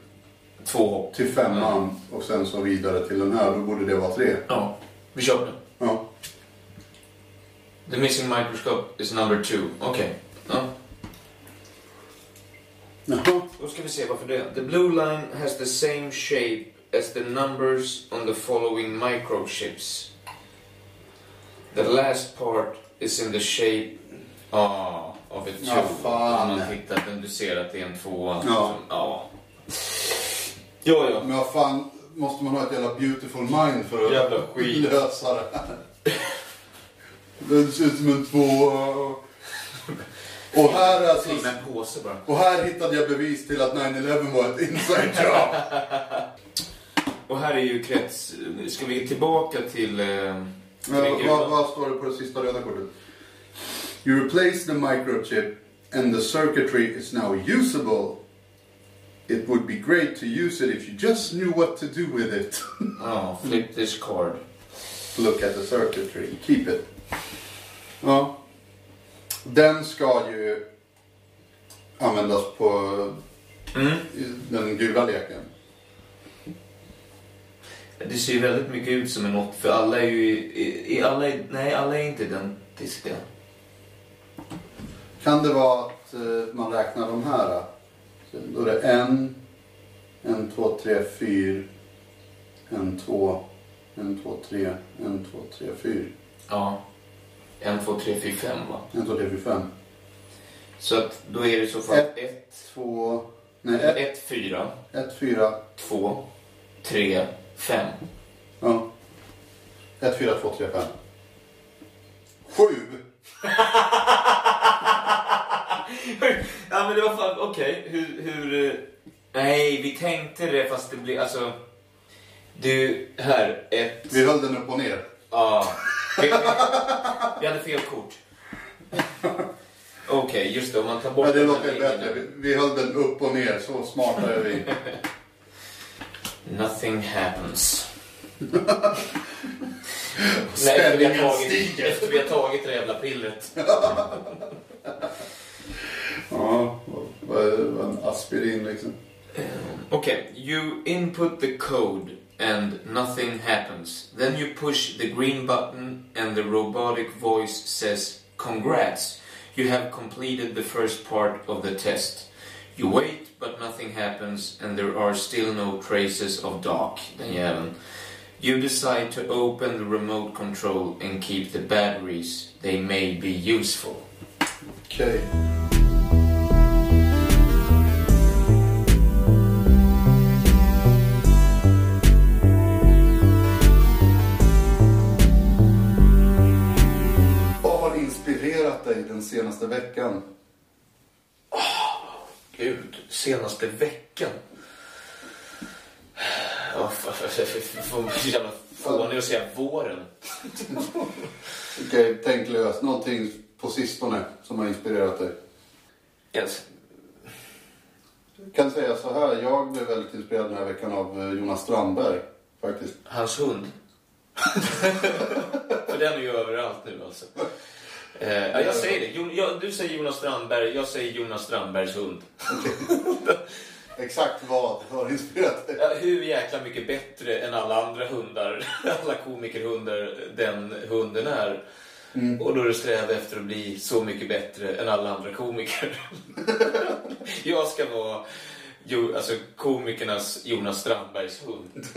Speaker 2: Två hopp.
Speaker 1: till femman och sen så vidare till den här. Då borde det vara tre.
Speaker 2: Ja, vi på det.
Speaker 1: Ja.
Speaker 2: The missing microscope is number two. Okej. Ja.
Speaker 1: Jaha.
Speaker 2: Då ska vi se varför det. The blue line has the same shape as the numbers on the following microchips. The last part is in the shape of a
Speaker 1: Ja,
Speaker 2: tube.
Speaker 1: fan.
Speaker 2: Man tittar, den du ser att det är en tvåa.
Speaker 1: Ja.
Speaker 2: Ja. Ja, ja.
Speaker 1: Men vad fan, måste man ha ett jävla beautiful mind för att
Speaker 2: Jävla skit.
Speaker 1: lösa det här? Det ser ut som en tvåa. Och här, är alltså, och här hittade jag bevis till att 9-11 var ett inside job.
Speaker 2: Och här är ju krets... Ska vi tillbaka till... Eh,
Speaker 1: Men vad, vad, står det på det sista röda kortet? You replace the microchip and the circuitry is now usable. It would be great to use it if you just knew what to do with it. (laughs)
Speaker 2: Ja, flip this card.
Speaker 1: Look at the circuitry. Keep it. Ja. Den ska ju användas på
Speaker 2: Mm.
Speaker 1: den gula leken.
Speaker 2: Det ser ju väldigt mycket ut som en 8 för alla är ju... I, i, alla är, nej, alla är inte identiska.
Speaker 1: Kan det vara att eh, man räknar de här? Så Då är det en, en, två, tre, fyra, en, två, en, två, tre, en, två, tre, fyra,
Speaker 2: Ja. En, två, tre, fyra, fem va?
Speaker 1: en, två, tre, fyra, fem.
Speaker 2: Så att då är det så fall
Speaker 1: Ett.
Speaker 2: ett,
Speaker 1: Två, nej, ett,
Speaker 2: ett, fyra,
Speaker 1: ett, fyra,
Speaker 2: två, tre, fem.
Speaker 1: ja. Ett, fyra, två, tre, fem. Sju! (laughs)
Speaker 2: ja men det var fan, okej. Hur, hur... eh, Nej, vi tänkte det fast det blir alltså... Du, här, ett...
Speaker 1: Vi höll den upp och ner.
Speaker 2: Ja. Vi, vi hade fel kort. Okej, just det. Om man tar bort
Speaker 1: Ja, det
Speaker 2: den
Speaker 1: låter
Speaker 2: här linjen.
Speaker 1: bättre. Vi, vi höll den upp och ner. Så smarta är vi. (laughs)
Speaker 2: Nothing happens. (laughs) Nej, efter vi, har tagit, efter vi har tagit det jävla pillret. (laughs)
Speaker 1: Ja, vad är en aspirin liksom?
Speaker 2: Eh, okej, you input the code and nothing happens. Then you push the green button and the robotic voice says congrats. You have completed the first part of the test. You wait but nothing happens and there are still no traces of Doc, den. You decide to open the remote control and keep the batteries. They may be useful.
Speaker 1: Dig den senaste veckan?
Speaker 2: Gud, senaste veckan. Ja, bli jävla fånig att säga våren.
Speaker 1: Okej, tänk löst. Någonting på sistone som har inspirerat dig.
Speaker 2: Yes.
Speaker 1: Jag kan säga så här, jag blev väldigt inspirerad den här veckan av eh, Jonas Strandberg. Faktiskt.
Speaker 2: Hans hund. (laughs) För den är ju överallt nu alltså. Eh, ja, jag säger det. Jo, jag, du säger Jonas Strandberg, jag säger Jonas Strandbergs hund. (laughs)
Speaker 1: Exakt vad har inspirerat dig?
Speaker 2: Ja, hur jäkla mycket bättre än alla andra hundar, (laughs) alla komikerhundar, den hunden är. Och då är det sträva efter att bli så mycket bättre än alla andra komiker. (laughs) jag ska vara jo, alltså, komikernas Jonas Strandbergs hund.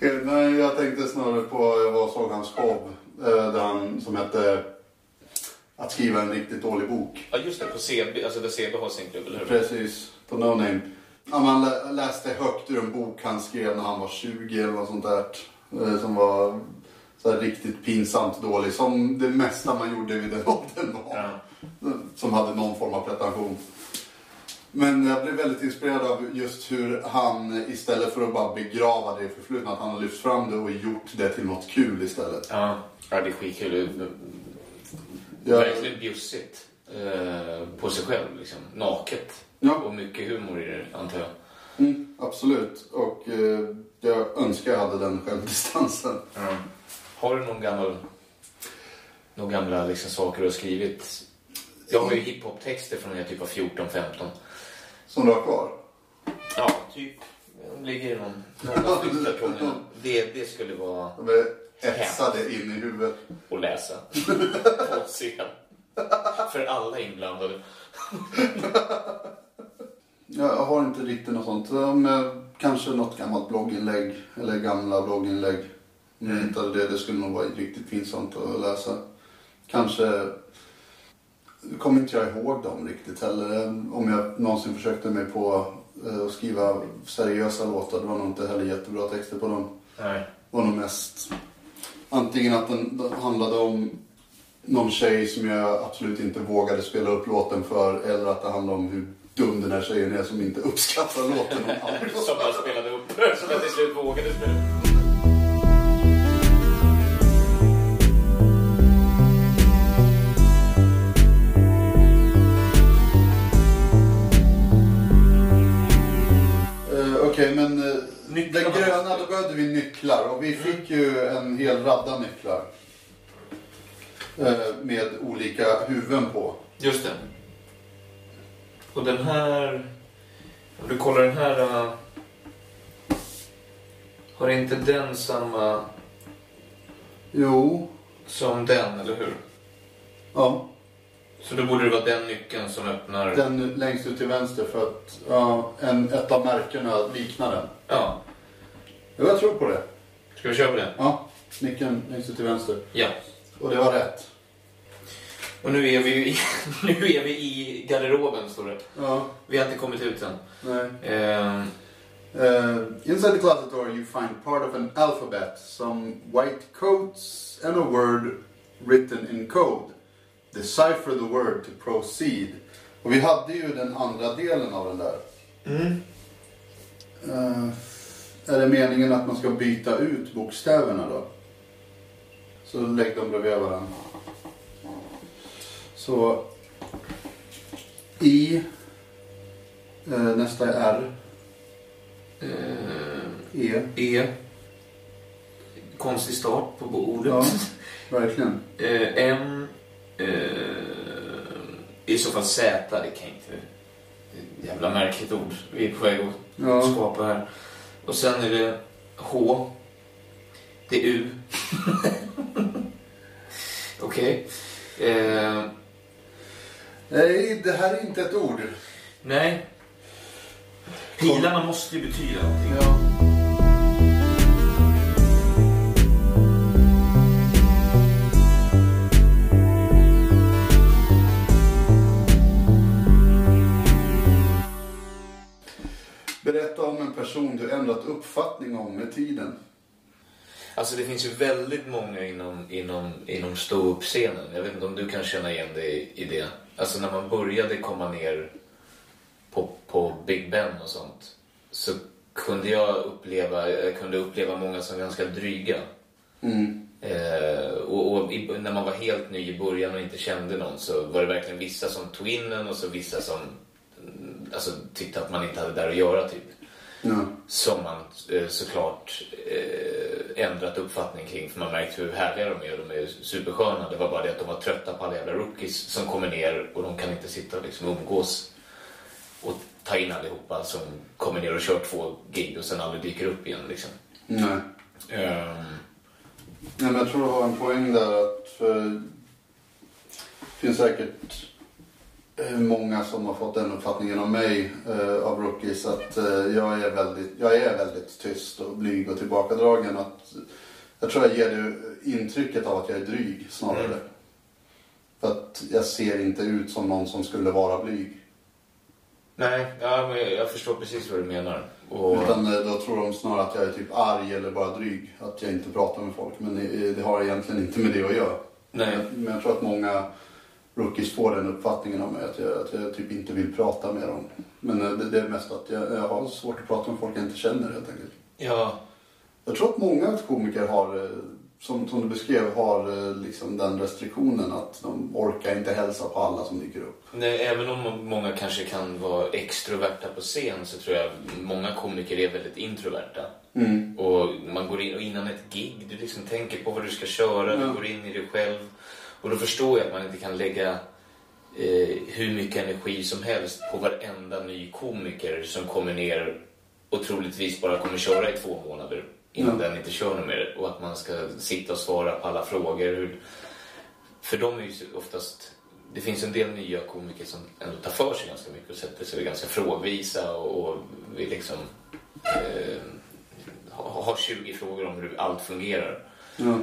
Speaker 1: Eh, Nej, jag tänkte snarare på, jag var såg hans show där han, som hette Att skriva en riktigt dålig bok.
Speaker 2: Ja, just det, på CB, alltså där CB har sin klubb, eller hur?
Speaker 1: Precis, på No Name. Ja, man lä- läste högt ur en bok han skrev när han var 20 eller något sånt där. eh, Som var så här riktigt pinsamt dålig. Som det mesta man gjorde vid den (laughs) åldern var. Som hade någon form av pretension. Men jag blev väldigt inspirerad av just hur han istället för att bara begrava det i förflutna, att han har lyft fram det och gjort det till något kul istället.
Speaker 2: Ja, ja det är skitkul.
Speaker 1: Jag,
Speaker 2: Verkligen bjussigt. Eh, på sig själv, liksom. Naket.
Speaker 1: Ja.
Speaker 2: Och mycket humor i det, antar jag.
Speaker 1: mm, absolut. Och eh, jag önskar jag hade den självdistansen.
Speaker 2: Har du någon gammal... några gamla liksom, saker du har skrivit. Jag har ju hiphop-texter från när jag typ var 14-15.
Speaker 1: Som du har kvar?
Speaker 2: Ja, typ. De ligger i någon, någon flyttkartong. det, det skulle vara
Speaker 1: De är etsade in i huvudet.
Speaker 2: att läsa (laughs) på scen. För alla inblandade.
Speaker 1: Jag har inte riktigt något sånt. Men kanske något gammalt blogginlägg eller gamla blogginlägg. Om jag hittade det, det skulle nog vara riktigt pinsamt att läsa. Kanske kommer inte jag ihåg dem riktigt heller. Om jag någonsin försökte mig på eh, att skriva seriösa låtar. Det var nog inte heller jättebra texter på dem.
Speaker 2: Nej.
Speaker 1: Det var nog mest antingen att den handlade om någon tjej som jag absolut inte vågade spela upp låten för. Eller att det handlade om hur dum den här tjejen är som inte uppskattar låten. (laughs)
Speaker 2: Som jag spelade upp. Som jag till slut vågade spela upp.
Speaker 1: Okej, men
Speaker 2: Nycklarna
Speaker 1: den gröna,
Speaker 2: måste-
Speaker 1: då behövde vi nycklar. Och vi fick ju en hel radda nycklar. Eh, med olika huvuden på.
Speaker 2: Just det. Och den här... Om du kollar den här... äh, har inte den samma
Speaker 1: Jo,
Speaker 2: som den, eller hur?
Speaker 1: ja.
Speaker 2: Så då borde det vara den nyckeln som öppnar...
Speaker 1: Den längst ut till vänster för att ja, en, ett av märkena liknar den.
Speaker 2: Ja.
Speaker 1: Jo, jag tror på det.
Speaker 2: Ska vi köra på den?
Speaker 1: Ja, nyckeln längst ut till vänster.
Speaker 2: Ja.
Speaker 1: Och det var rätt.
Speaker 2: Och nu är vi ju i, (laughs) nu är vi i garderoben, står det.
Speaker 1: Ja,
Speaker 2: Vi har inte kommit ut än.
Speaker 1: nej.
Speaker 2: Ehm,
Speaker 1: Uh, inside the closet door you find part of an alphabet, some white coats and a word written in code. Decipher the word to proceed. Och vi hade ju den andra delen av den där. Eh, är det meningen att man ska byta ut bokstäverna då? Så lägg dem bredvid varandra. Så I. eh, nästa är R.
Speaker 2: eh,
Speaker 1: E.
Speaker 2: E. Konstig start på ordet.
Speaker 1: Ja, verkligen.
Speaker 2: M. Eh, I så fall Z. Det kan inte... det är ett Jävla märkligt ord vi är på väg att
Speaker 1: Ja.
Speaker 2: skapa här. Och sen är det H. Det är U. (laughs) Okej. Eh,
Speaker 1: Nej, det här är inte ett ord.
Speaker 2: nej. Pilarna måste ju betyda någonting.
Speaker 1: Ja. Om en person du ändrat uppfattning om med tiden.
Speaker 2: Alltså det finns ju väldigt många inom, inom, inom ståuppscenen. Jag vet inte om du kan känna igen dig i det. Alltså när man började komma ner på, på Big Ben och sånt. Så kunde jag uppleva, jag kunde uppleva många som ganska dryga.
Speaker 1: Mm.
Speaker 2: Eh, och och i, när man var helt ny i början och inte kände någon så var det verkligen vissa som tog in en och så vissa som alltså, tyckte att man inte hade där att göra typ.
Speaker 1: Ja.
Speaker 2: Som man eh, såklart eh, ändrat uppfattning kring för man märkt hur härliga de är. De är supersköna. Det var bara det att de var trötta på alla jävla rookies som kommer ner och de kan inte sitta och liksom umgås och ta in allihopa som kommer ner och kör två gig och sen aldrig dyker upp igen liksom.
Speaker 1: Nej.
Speaker 2: Ehm,
Speaker 1: Nej, men jag tror du har en poäng där. Att för det finns säkert många som har fått den uppfattningen om mig eh, av rookies. Att eh, jag, är väldigt, jag är väldigt tyst och blyg och tillbakadragen. Att, jag tror jag ger det intrycket av att jag är dryg snarare.
Speaker 2: Mm.
Speaker 1: För att jag ser inte ut som någon som skulle vara blyg.
Speaker 2: nej, ja, men jag, jag förstår precis vad du menar. Och,
Speaker 1: Utan eh, då tror de snarare att jag är typ arg eller bara dryg. Att jag inte pratar med folk. Men det, det har egentligen inte med det att göra.
Speaker 2: nej,
Speaker 1: Men jag tror att många rookies får den uppfattningen om mig. Att jag, att jag typ inte vill prata med dem. Men eh, det, det är mest att jag, jag har svårt att prata med folk jag inte känner helt enkelt.
Speaker 2: ja,
Speaker 1: Jag tror att många komiker har, eh, som, som du beskrev, har eh, liksom den restriktionen att de orkar inte hälsa på alla som dyker upp.
Speaker 2: Nej, även om många kanske kan vara extroverta på scen så tror jag många komiker är väldigt introverta.
Speaker 1: Mm.
Speaker 2: Och man går in och innan ett gig, du liksom tänker på vad du ska köra,
Speaker 1: Ja.
Speaker 2: du går in i dig själv. Och då förstår jag att man inte kan lägga eh, hur mycket energi som helst på varenda ny komiker som kommer ner och troligtvis bara kommer köra i två månader innan
Speaker 1: Mm.
Speaker 2: den inte kör något mer. Och att man ska sitta och svara på alla frågor. För de är ju oftast... Det finns en del nya komiker som ändå tar för sig ganska mycket och sätter sig ganska frågvisa och, och vill liksom eh, ha, ha 20 frågor om hur allt fungerar.
Speaker 1: Ja.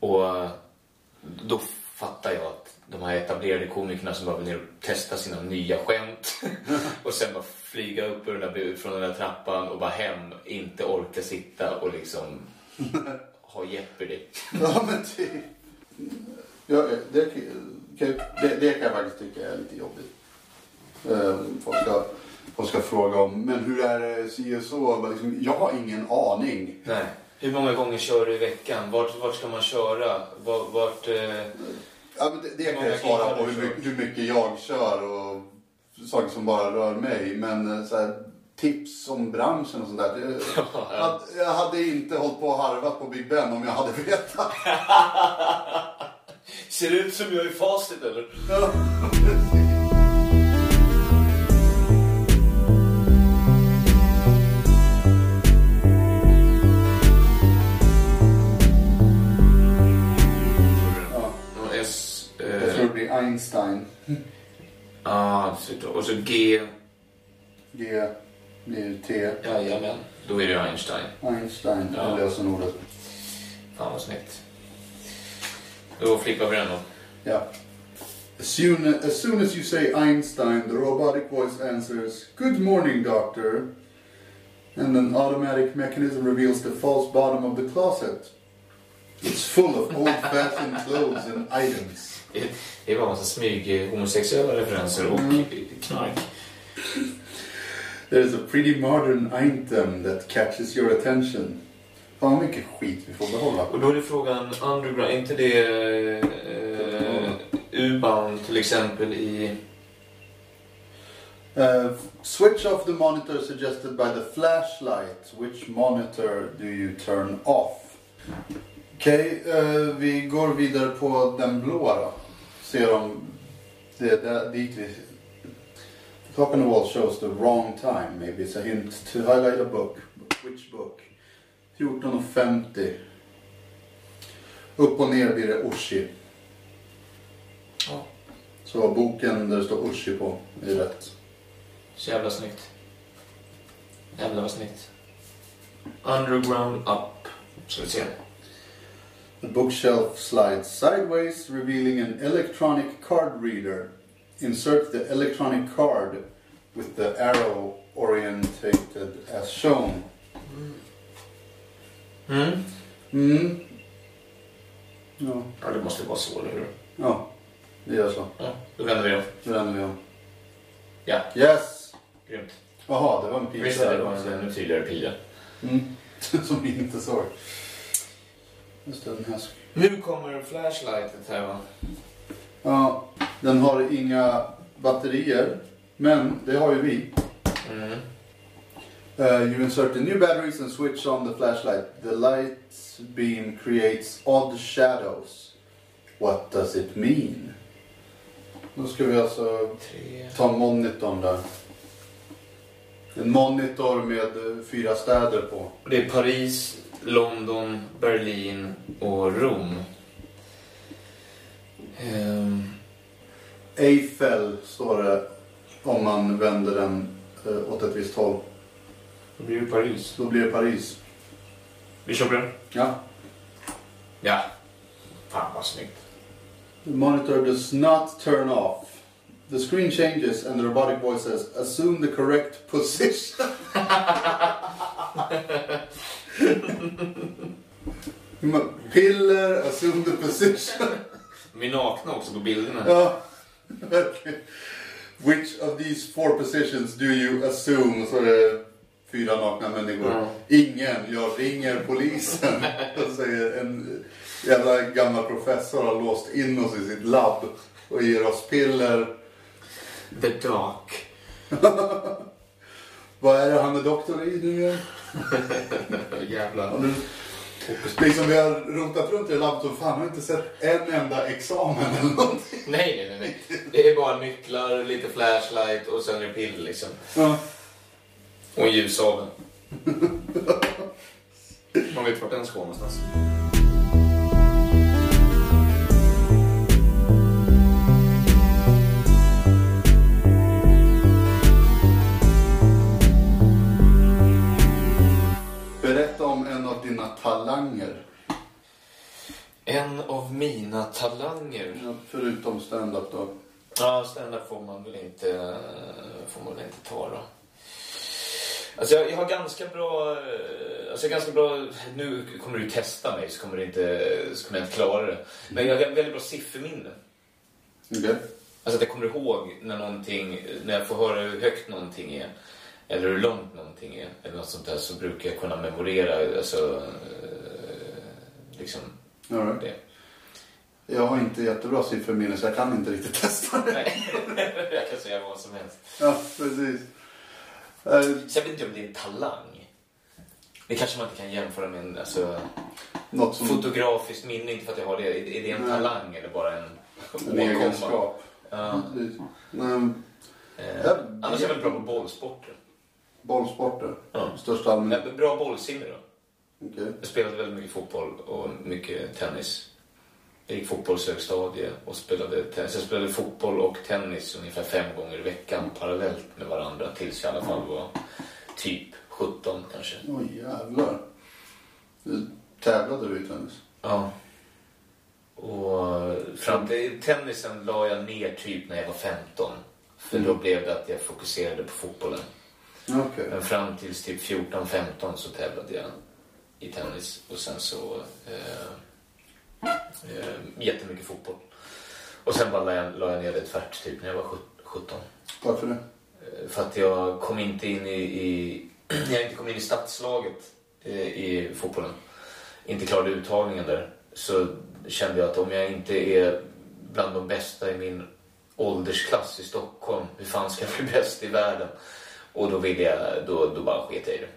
Speaker 2: Och då fattar jag att de här etablerade komikerna som bara vill ner och testa sina nya skämt (laughs) och sen bara flyga upp ur den där, från den där trappan och bara hem, inte orka sitta och liksom (laughs) ha Jeopardy.
Speaker 1: Ja, men det, ja, det, kan- det, det kan jag faktiskt tycka är lite jobbigt. Eh, Folk ska, folk ska fråga om, men hur är det si och så? Liksom, jag har ingen aning.
Speaker 2: Nej. Hur många gånger kör du i veckan? Vart, vart ska man köra? Vart, vart, eh...
Speaker 1: Ja, men det, det kan jag svara på hur mycket, hur mycket jag kör och saker som bara rör mig. Men eh, så här, tips om branschen och sånt där. (laughs) Det,
Speaker 2: Ja.
Speaker 1: hade, jag hade inte hållit på och harvat på Big Ben om jag hade vetat. (laughs)
Speaker 2: Ser det ut som jag är i facit eller?
Speaker 1: Einstein. (laughs)
Speaker 2: ah, och så G...
Speaker 1: G blir T.
Speaker 2: Jajamän. Då är det Einstein.
Speaker 1: Einstein
Speaker 2: Ja.
Speaker 1: är lösenordet.
Speaker 2: Fan vad snyggt. Då flippar vi den då.
Speaker 1: Ja. As soon, as soon as you say Einstein, the robotic voice answers, Good morning, doctor. And an automatic mechanism reveals the false bottom of the closet. It's full of old fashioned clothes and items.
Speaker 2: Det- bara en massa smyg eh, homosexuella referenser och
Speaker 1: Mm.
Speaker 2: knark.
Speaker 1: There is a pretty modern item that catches your attention. Fan vad mycket skit vi får behålla.
Speaker 2: Och då är det frågan, underground, är inte det eh, U-bound till exempel i...
Speaker 1: Uh, switch off the monitor suggested by the flashlight. Which monitor do you turn off? Okej, eh, vi går vidare på den blåa då. Ser om det dit vi... The clock on the wall shows the wrong time. Maybe it's a hint to highlight a book. Which book? 14.50. Upp och ner blir det Ushi.
Speaker 2: Ja,
Speaker 1: Så boken där det står Ushi på är rätt.
Speaker 2: så jävla snyggt. Jävlar vad snyggt. Underground up. Ska vi se.
Speaker 1: The bookshelf slides sideways, revealing an electronic card reader. Insert the electronic card with the arrow orientated as shown.
Speaker 2: Mm.
Speaker 1: Mm. Ja,
Speaker 2: Ja, det måste vara så, eller hur?
Speaker 1: ja, det gör så.
Speaker 2: Ja, då vänder vi om.
Speaker 1: Nu vänder vi om.
Speaker 2: Ja,
Speaker 1: Yes!
Speaker 2: grymt.
Speaker 1: Jaha, det var en pil
Speaker 2: Visst är det
Speaker 1: där.
Speaker 2: var en ännu tydligare pil.
Speaker 1: Mm. (laughs) Som vi inte såg. Just det, den här. sk-
Speaker 2: Nu kommer flashlightet här va?
Speaker 1: Ja, den har inga batterier. Men det har ju vi.
Speaker 2: Mm.
Speaker 1: Uh, you insert the new batteries and switch on the flashlight. The light beam creates odd shadows. What does it mean? Då ska vi alltså
Speaker 2: Tre.
Speaker 1: ta monitorn där. En monitor med eh, fyra städer på.
Speaker 2: Det är Paris, London, Berlin och Rom. Ehm,
Speaker 1: Eiffel står det om man vänder den eh, åt ett visst håll.
Speaker 2: då blir det Paris.
Speaker 1: Då blir det Paris.
Speaker 2: Vi kör på den.
Speaker 1: Ja.
Speaker 2: Ja. Fan vad snyggt.
Speaker 1: The monitor does not turn off. The screen changes and the robotic voice says, assume the correct position. (laughs) Piller, assume the position.
Speaker 2: De är nakna också på bilderna.
Speaker 1: Ja, verkligen. Which of these four positions do you assume? Så är det fyra nakna människor.
Speaker 2: Ja.
Speaker 1: Ingen, jag ringer polisen. (laughs) Och säger en jävla gammal professor har låst in oss i sitt labb och ger oss piller.
Speaker 2: The Dark. (laughs)
Speaker 1: Vad är det han är doktor i nu igen? (laughs)
Speaker 2: Jävlar.
Speaker 1: nu- Liksom vi har rotat runt i labbet och fan har inte sett en enda examen eller någonting.
Speaker 2: Nej, (laughs) nej, nej, nej. Det är bara nycklar, lite flashlight och sen är det piller liksom.
Speaker 1: Ja.
Speaker 2: Och en ljussavel. (laughs) Man vet vart den ska någonstans.
Speaker 1: Talanger.
Speaker 2: En av mina talanger.
Speaker 1: Ja, förutom stand-up då.
Speaker 2: Ja, stand-up får man väl inte, får man väl inte ta då. Alltså jag, jag har ganska bra, alltså ganska bra, nu kommer du testa mig så kommer, det inte, så kommer jag inte klara det. Men jag har väldigt bra sifferminne.
Speaker 1: Okej.
Speaker 2: Alltså att jag kommer ihåg när någonting, när jag får höra hur högt någonting är. Eller hur långt någonting är. Eller något sånt där så brukar jag kunna memorera, alltså, eh, liksom
Speaker 1: right.
Speaker 2: det.
Speaker 1: Jag har inte jättebra sifferminne så jag kan inte riktigt testa det.
Speaker 2: Nej, (laughs) jag kan säga vad som helst.
Speaker 1: Ja, precis. Eh,
Speaker 2: Så jag vet inte om det är en talang. Det kanske man inte kan jämföra med en alltså,
Speaker 1: något som
Speaker 2: fotografiskt minne, inte för att jag har det. Är det en
Speaker 1: Nej.
Speaker 2: talang eller bara en
Speaker 1: en
Speaker 2: åkomma?
Speaker 1: egenskap.
Speaker 2: Ja.
Speaker 1: Men,
Speaker 2: Eh,
Speaker 1: Ja,
Speaker 2: annars är jag väldigt bra på bollsporter.
Speaker 1: Bollsporter.
Speaker 2: Ja.
Speaker 1: Största allmänhet.
Speaker 2: Men Bra bollsinne då.
Speaker 1: Okej.
Speaker 2: Jag spelade väldigt mycket fotboll och mycket tennis. Jag gick fotbollshögstadie och spelade tennis. Jag spelade fotboll och tennis ungefär fem gånger i veckan parallellt med varandra tills jag i alla fall var typ 17 kanske.
Speaker 1: Oj jävlar. Du- Tävlade du i tennis?
Speaker 2: Ja. Och fram till tennisen la jag ner typ när jag var 15. För då blev det att jag fokuserade på fotbollen.
Speaker 1: Okej.
Speaker 2: Men fram tills typ 14-15 så tävlade jag i tennis. Och sen så eh, eh, jättemycket fotboll. Och sen bara la jag, la jag ner det tvärt typ när jag var 17.
Speaker 1: Varför det?
Speaker 2: Eh, För att jag kom inte in i, i (clears throat) jag inte kom in i stadslaget eh, i fotbollen. Inte klarade uttagningen där. Så kände jag att om jag inte är bland de bästa i min åldersklass i Stockholm, hur fan ska jag bli bäst i världen? Och då ville jag, då, då bara sket jag i det.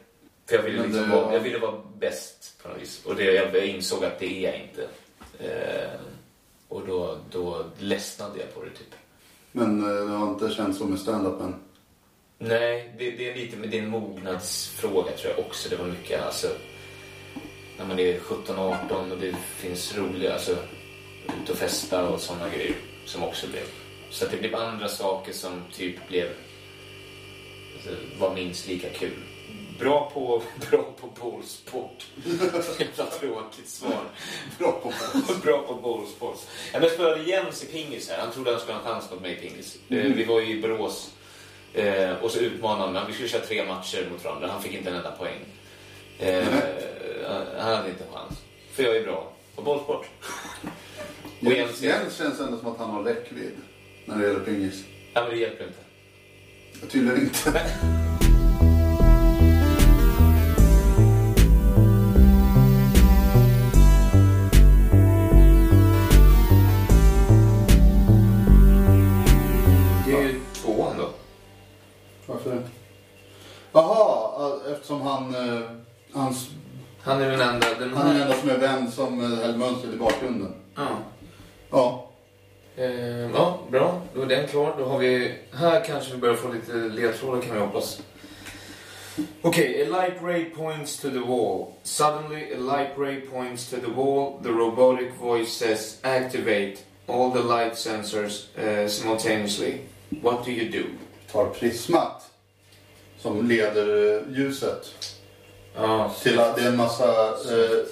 Speaker 2: För jag ville, liksom
Speaker 1: det
Speaker 2: vara,
Speaker 1: var-
Speaker 2: jag ville vara bäst på något vis. Och det, jag, insåg att det är jag inte. Eh, och då, då ledsnade jag på det typ.
Speaker 1: Men eh, det har inte känts så med stand-upen?
Speaker 2: Nej, det, det är lite med din mognadsfråga tror jag också. Det var mycket alltså när man är 17-18 och det finns roliga, alltså ut och festa och sådana grejer som också blev. Så att det blev andra saker som typ blev, var minst lika kul. Bra på, (laughs) bra på bollsport. (laughs) Jävla tråkigt svar.
Speaker 1: Bra på boll.
Speaker 2: Bra på bollsport. Ja, men spelade Jens i pingis här. Han trodde han skulle ha en chans mot mig i pingis. Eh, Vi var i Borås eh, och så utmanade han. Vi skulle köra tre matcher mot varandra. Han fick inte en enda poäng. Eh, han hade inte en chans. För jag är bra på bollsport.
Speaker 1: Jens,
Speaker 2: Jens
Speaker 1: känns ändå som att han har räckvidd när det gäller pingis.
Speaker 2: ja, men det hjälper inte.
Speaker 1: Tydligen inte.
Speaker 2: Det är ju tvåan då.
Speaker 1: Varför det? Jaha, eh, eftersom han... eh, Hans,
Speaker 2: Han är den enda. Den
Speaker 1: han är den enda som är vän som eh, höll mönstret i bakgrunden.
Speaker 2: Ja.
Speaker 1: Ja.
Speaker 2: Eh, ja, bra. Då är den klar. Då har vi... Här kanske vi börjar få lite ledtrådar kan vi hoppas. Okay, a light ray points to the wall. Suddenly, a light ray points to the wall. The robotic voice says, activate all the light sensors uh, simultaneously. What do you do?
Speaker 1: Tar prismat. Som leder eh, ljuset.
Speaker 2: Ja,
Speaker 1: Till att det är en massa... Eh,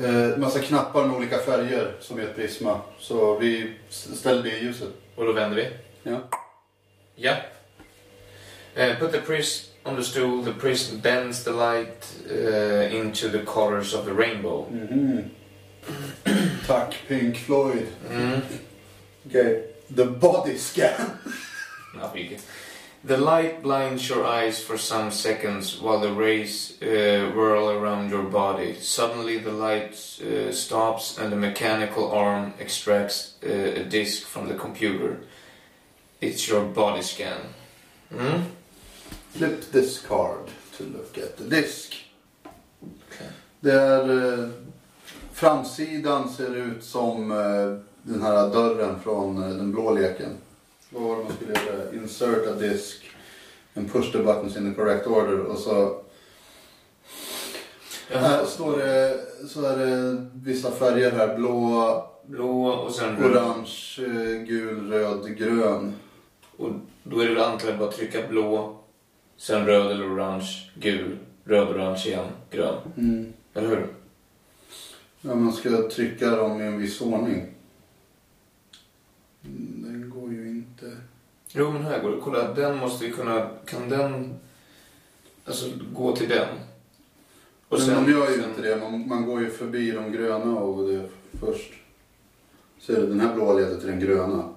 Speaker 1: eh, massa knappar med olika färger som är ett prisma. Så vi ställer det i ljuset.
Speaker 2: och då vänder vi.
Speaker 1: Ja.
Speaker 2: Ja. Uh, put the prism on the stool. The prism bends the light uh, into the colors of the rainbow.
Speaker 1: Mhm. (clears throat) Tack Pink Floyd.
Speaker 2: Mm.
Speaker 1: Okej. The body scan.
Speaker 2: Big. The light blinds your eyes for some seconds while the rays uh, whirl around your body. Suddenly, the light uh, stops and a mechanical arm extracts uh, a disk from the computer. It's your body scan. Mm?
Speaker 1: Flip this card to look at the disc. Det är... Eh, framsidan ser ut som eh, den här dörren från eh, den blå leken. Vad var det man skulle göra? Insert a disk and push the buttons in the correct order. Och så här står det, så är det vissa färger här. Blå,
Speaker 2: Blå och sen
Speaker 1: orange, gul, röd, grön.
Speaker 2: Och då är det väl antagligen bara att trycka blå, sen röd eller orange, gul, röd, orange igen, grön.
Speaker 1: Mm.
Speaker 2: Eller hur?
Speaker 1: Ja, man ska trycka dem i en viss ordning. Mm, Den går ju inte.
Speaker 2: Jo, men här går det. Kolla, den måste ju kunna... Kan den... Alltså, gå till den?
Speaker 1: Men de gör ju
Speaker 2: sen-
Speaker 1: inte det. Man, man går ju förbi de gröna och det först. Ser du, den här blå leder till den gröna.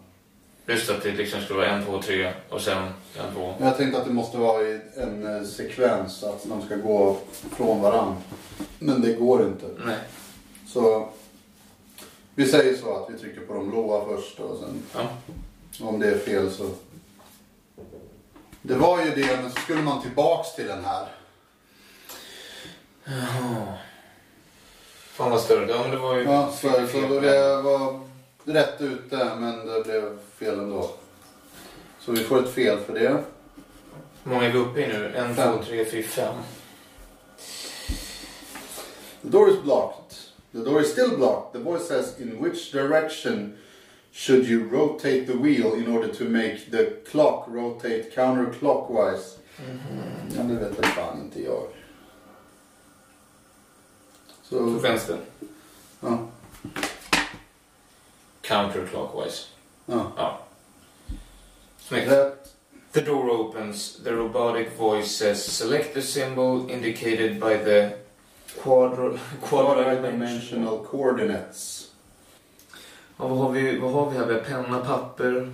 Speaker 2: Just att det liksom skulle vara en, två, tre och sen en, två.
Speaker 1: Men jag tänkte att det måste vara i en eh, sekvens, att de ska gå från varann. Men det går inte.
Speaker 2: Nej.
Speaker 1: Så vi säger så att vi trycker på de blåa först och sen
Speaker 2: Ja.
Speaker 1: Om det är fel så. Det var ju det, men så skulle man tillbaks till den här.
Speaker 2: Jaha. Fan vad större. Ja, men det var ju...
Speaker 1: Ja, så, så det var rätt ute men det blev fel ändå. Så vi får ett fel för det.
Speaker 2: Hur många är vi uppe i nu? En,
Speaker 1: Fem.
Speaker 2: två, tre, fyra, fem.
Speaker 1: The door is blocked. The door is still blocked. The voice says, in which direction should you rotate the wheel in order to make the clock rotate counterclockwise? Mm-hmm. Ja, det vet väl fan inte jag.
Speaker 2: På
Speaker 1: Så,
Speaker 2: vänster.
Speaker 1: ja.
Speaker 2: Counterclockwise.
Speaker 1: ja.
Speaker 2: Ja. Snyggt.
Speaker 1: Rätt.
Speaker 2: The door opens. The robotic voice says, select the symbol indicated by the quadro... (laughs)
Speaker 1: Quadridimensional coordinates.
Speaker 2: Ja, vad har vi, vad har vi här? Vi har penna, papper.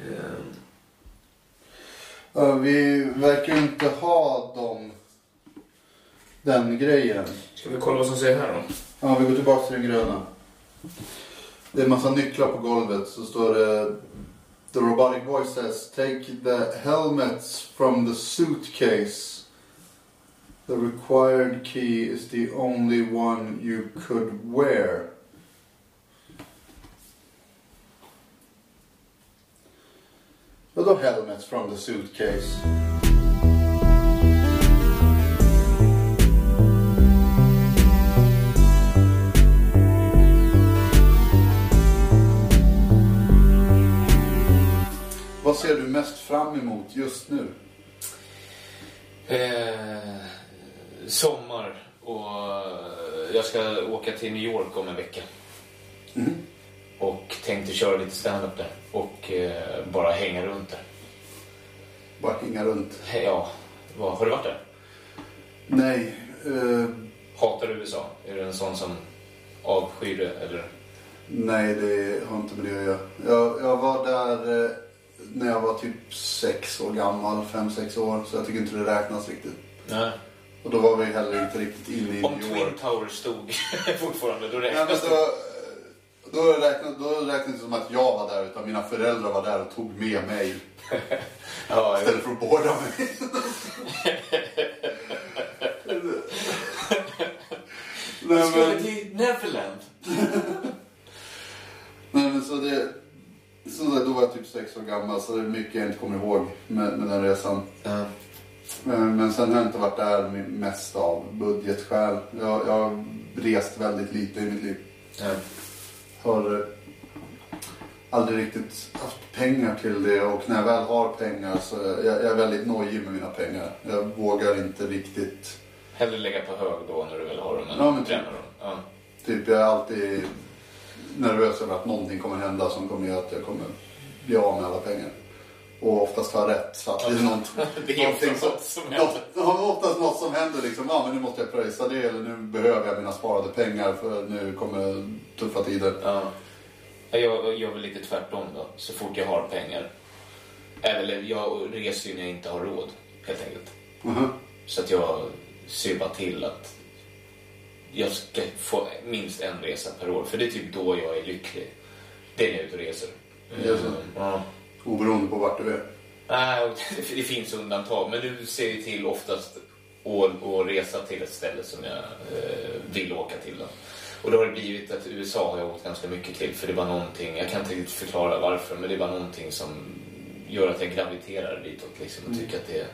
Speaker 2: Ehm,
Speaker 1: Ja, vi verkar inte ha dem, den grejen.
Speaker 2: Ska vi kolla vad som säger här då?
Speaker 1: Ja, vi går tillbaka till den gröna. Det är en massa nycklar på golvet. Så står det The robotic voice says Take the helmets from the suitcase. The required key is the only one you could wear. Vadå helmets from the suitcase? Vad ser du mest fram emot just nu?
Speaker 2: Eh, sommar och jag ska åka till New York om en vecka.
Speaker 1: Mm.
Speaker 2: Och tänkte köra lite stand-up där och eh, bara hänga runt där.
Speaker 1: Bara hänga runt.
Speaker 2: Ja, har du varit där?
Speaker 1: Nej. eh,
Speaker 2: Hatar du USA? Är du en sån som avskyr det? Eller?
Speaker 1: nej, det har inte med det att göra. Jag, jag var där eh, när jag var typ sex år gammal. Fem, sex år. Så jag tycker inte det räknas riktigt.
Speaker 2: Nej.
Speaker 1: Och då var vi heller inte riktigt inne i
Speaker 2: Om
Speaker 1: New
Speaker 2: Twin
Speaker 1: York.
Speaker 2: Towers stod (laughs) fortfarande, då räknas det.
Speaker 1: Då, räknas, då räknas det som att jag var där. Utan mina föräldrar var där och tog med mig. (laughs)
Speaker 2: Ja,
Speaker 1: Istället för att båda mig. (laughs) Nej,
Speaker 2: jag skulle
Speaker 1: men-
Speaker 2: till Neverland. (laughs)
Speaker 1: Nej men så det... Som sagt, då var jag typ sex år gammal så det är mycket jag inte kommer ihåg med, med den resan.
Speaker 2: Ja.
Speaker 1: Men, men sen har jag inte varit där med- mest av budgetskäl. Jag, jag har rest väldigt lite i mitt liv.
Speaker 2: Ja.
Speaker 1: Har eh, aldrig riktigt haft pengar till det och när jag väl har pengar så är jag, jag är väldigt nojig med mina pengar. Jag vågar inte riktigt.
Speaker 2: Hellre lägga på hög då när du väl har dem än
Speaker 1: Ja, men typ.
Speaker 2: dem. Ja.
Speaker 1: Typ jag är alltid nervös över att någonting kommer hända som kommer göra att jag kommer bli av med alla pengar. Och oftast har rätt. Så att det är något, (laughs)
Speaker 2: Det är
Speaker 1: någonting
Speaker 2: också något som händer.
Speaker 1: något, ja, oftast något som händer liksom. Ja men nu måste jag pröjsa det eller nu behöver jag mina sparade pengar för nu kommer tuffa tider.
Speaker 2: Ja. Ja, Jag gör väl lite tvärtom då. Så fort jag har pengar. Eller jag reser ju när jag inte har råd, helt enkelt.
Speaker 1: Mhm.
Speaker 2: Så att jag ser bara till att jag ska få minst en resa per år. För det är typ då jag är lycklig. Det är när jag är ute och reser. Mm, Ja.
Speaker 1: Oberoende på vart du är.
Speaker 2: Nej, det finns undantag. Men du ser ju till oftast och resa till ett ställe som jag eh, vill åka till. Då. Och då har det blivit att USA har jag åkt ganska mycket till för det var någonting, jag kan inte riktigt förklara varför, men det bara någonting som gör att jag graviterar ditåt liksom och tycker att det är,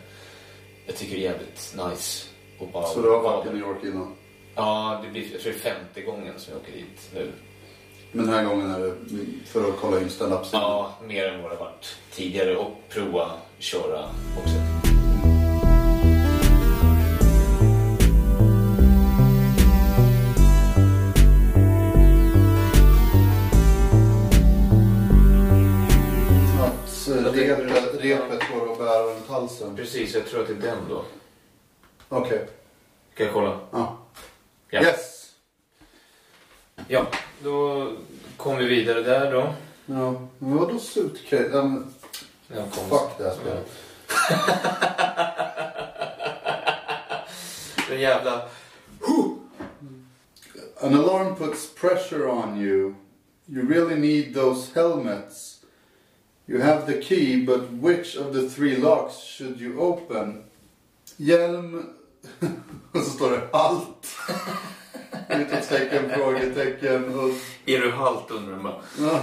Speaker 2: jag tycker det är jävligt nice. Och bara,
Speaker 1: Så du har varit i New York innan?
Speaker 2: Ja, det blir, jag tror det är femte gången som jag åker dit nu.
Speaker 1: Men den här gången är det för att kolla in stand-up scenen.
Speaker 2: Ja, mer än vad det varit tidigare och prova köra också.
Speaker 1: Eh, repet, repet går att bära runt halsen.
Speaker 2: Precis, jag tror att det är den då.
Speaker 1: Okej.
Speaker 2: Kan jag kolla?
Speaker 1: Ja.
Speaker 2: Ja.
Speaker 1: Yes!
Speaker 2: Ja, då kom vi vidare där då.
Speaker 1: Ja, men vadå suitcase? Ja, men
Speaker 2: Ja, kom.
Speaker 1: fuck det här spelet. (laughs)
Speaker 2: Den jävla...
Speaker 1: An alarm puts pressure on you. You really need those helmets. You have the key, but which of the three locks should you open? Hjälm... (laughs) och så står det allt. (laughs) Utropstecken, frågetecken och...
Speaker 2: Är du halt undrar man.
Speaker 1: Ja,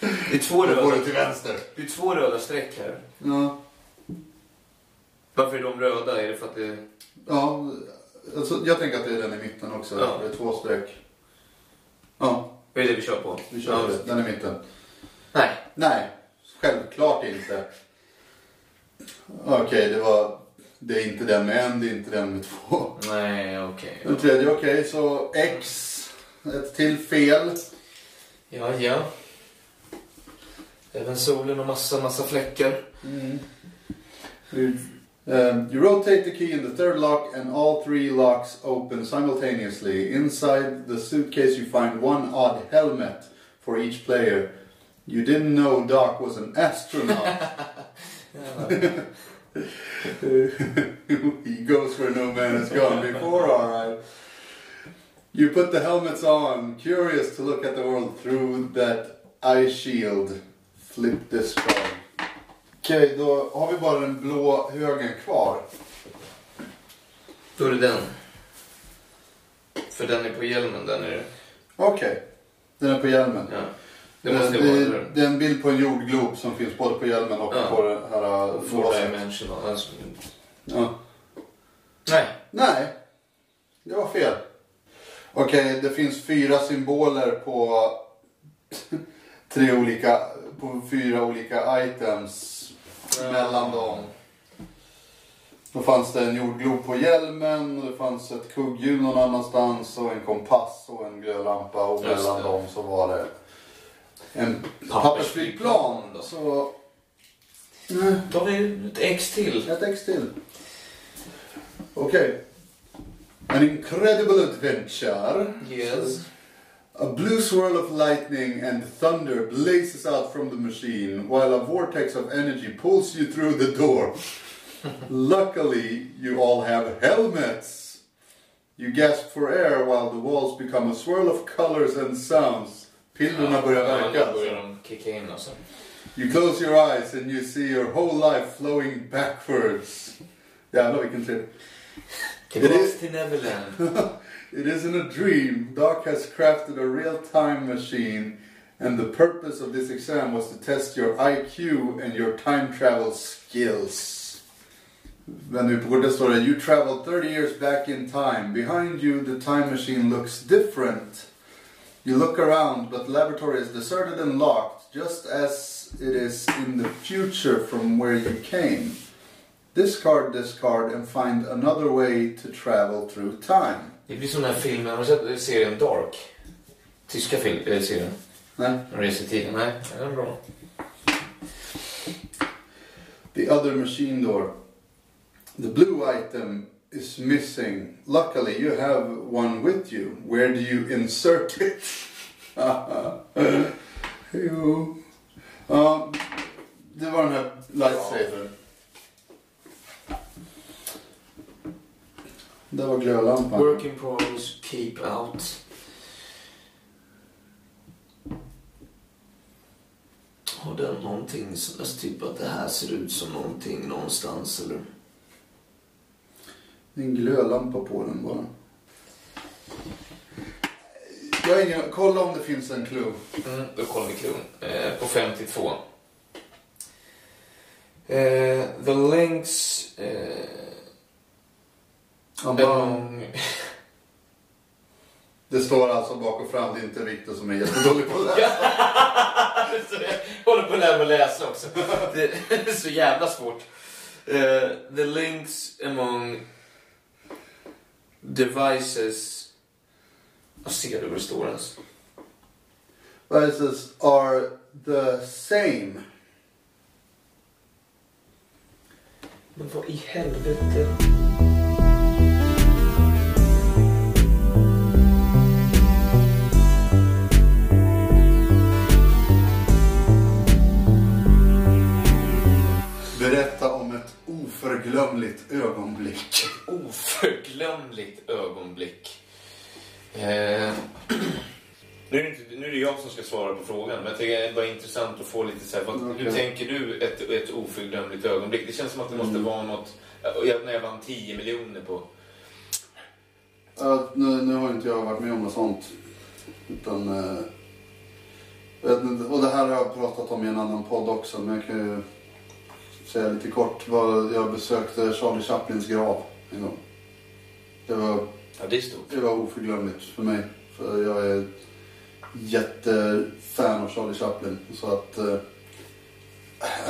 Speaker 2: Det är två
Speaker 1: går
Speaker 2: röda,
Speaker 1: du till vänster.
Speaker 2: det är två röda streck här.
Speaker 1: Ja,
Speaker 2: Varför är de röda? Är det för att det...
Speaker 1: ja alltså, jag tänker att det är den i mitten också.
Speaker 2: Ja.
Speaker 1: Det är två streck. Ja,
Speaker 2: Vad är det vi kör på?
Speaker 1: vi kör
Speaker 2: Ja.
Speaker 1: det. Den i mitten.
Speaker 2: Nej.
Speaker 1: Nej, självklart inte. Okej, det var... Det är inte den med en, det är inte den med två.
Speaker 2: Nej, okej.
Speaker 1: Den tredje, okej, så X. Ett till fel.
Speaker 2: Ja, ja. Även solen och massa, massa fläckar.
Speaker 1: Um, you rotate the key in the third lock and all three locks open simultaneously. Inside the suitcase you find one odd helmet for each player. You didn't know Doc was an astronaut. (laughs) (laughs) (laughs) he goes where no man has gone before, alright. You put the helmets on, curious to look at the world through that eye shield. Flip this card. Okej, då har vi bara den blå högen kvar.
Speaker 2: Då är det den. För den är på hjälmen, den är det.
Speaker 1: Okej, den är på hjälmen.
Speaker 2: Ja. Det måste
Speaker 1: det,
Speaker 2: vara
Speaker 1: det, är en bild på en jordglob som finns både på hjälmen och
Speaker 2: Ja.
Speaker 1: på det här
Speaker 2: Four dimensional. Alltså,
Speaker 1: Ja.
Speaker 2: nej.
Speaker 1: Nej, det var fel. Okej, det finns fyra symboler på (laughs) tre olika, på fyra olika items mellan dem. Då fanns det en jordglob på hjälmen och det fanns ett kugghjul någon annanstans och en kompass och en glödlampa och
Speaker 2: Just
Speaker 1: mellan
Speaker 2: det.
Speaker 1: dem så var det en
Speaker 2: Pappersflygplan.
Speaker 1: Så... Nej,
Speaker 2: Då har vi ett X till.
Speaker 1: ett X till. Okej. An incredible adventure.
Speaker 2: Yes.
Speaker 1: A blue swirl of lightning and thunder blazes out from the machine while a vortex of energy pulls you through the door. Luckily, you all have helmets. You gasp for air while the walls become a swirl of colors and sounds. Pillerna börjar verka.
Speaker 2: nu börjar de kicka in alltså.
Speaker 1: You close your eyes and you see your whole life flowing backwards. Jävlar vilken trevlig.
Speaker 2: Tillbaks till Neverland. (laughs)
Speaker 1: It isn't a dream. Doc has crafted a real time machine, and the purpose of this exam was to test your IQ and your time travel skills. Men nu på kortet står det You travel 30 years back in time. Behind you the time machine looks different. You look around, but the laboratory is deserted and locked, just as it is in the future from where you came. Discard this card and find another way to travel through time.
Speaker 2: Det blir som den här filmen, har du sett serien Dark? Tyska film, äh, serien.
Speaker 1: Nej.
Speaker 2: Reser i tiden. Nej, den är bra.
Speaker 1: The other machine door. The blue item is missing. Luckily, you have one with you. Where do you insert it? (laughs) jo. Um, det var den här lightsabern. Det var glödlampan.
Speaker 2: Working problems keep out. Har den någonting alltså typ att det här ser ut som någonting någonstans eller?
Speaker 1: Det är en glödlampa på den bara. Jag har ingen... Kolla om det finns en clue.
Speaker 2: Mm, då kollar vi klon. Eh, på 52. Eh, the lengths... Eh, among...
Speaker 1: det står alltså bak och fram. Det är inte Victor som är jättedålig på.
Speaker 2: Så jag (laughs) håller på att lära mig läsa också. (laughs) Det är så jävla svårt. Eh, the links among devices... Jag ser du vad det står ens?
Speaker 1: Devices are the same.
Speaker 2: Men vad i helvete?
Speaker 1: Oförglömligt ögonblick.
Speaker 2: Oförglömligt ögonblick. Eh, (clears throat) nu, är det inte, nu är det jag som ska svara på frågan, men jag tycker det bara intressant att få lite så här, vad, hur
Speaker 1: Okej.
Speaker 2: tänker du ett, ett oförglömligt ögonblick? Det känns som att det måste vara något, jag, när jag vann 10 miljoner på...
Speaker 1: Ja, nu, nu har inte jag varit med om något sånt. Utan, jag vet och det här har jag pratat om i en annan podd också. Men jag kan ju säga lite kort. Vad, jag besökte Charlie Chaplins grav en gång. Det var,
Speaker 2: Ja, det är stort.
Speaker 1: det var oförglömligt för mig. För jag är jättefan av Charlie Chaplin. Så att, eh,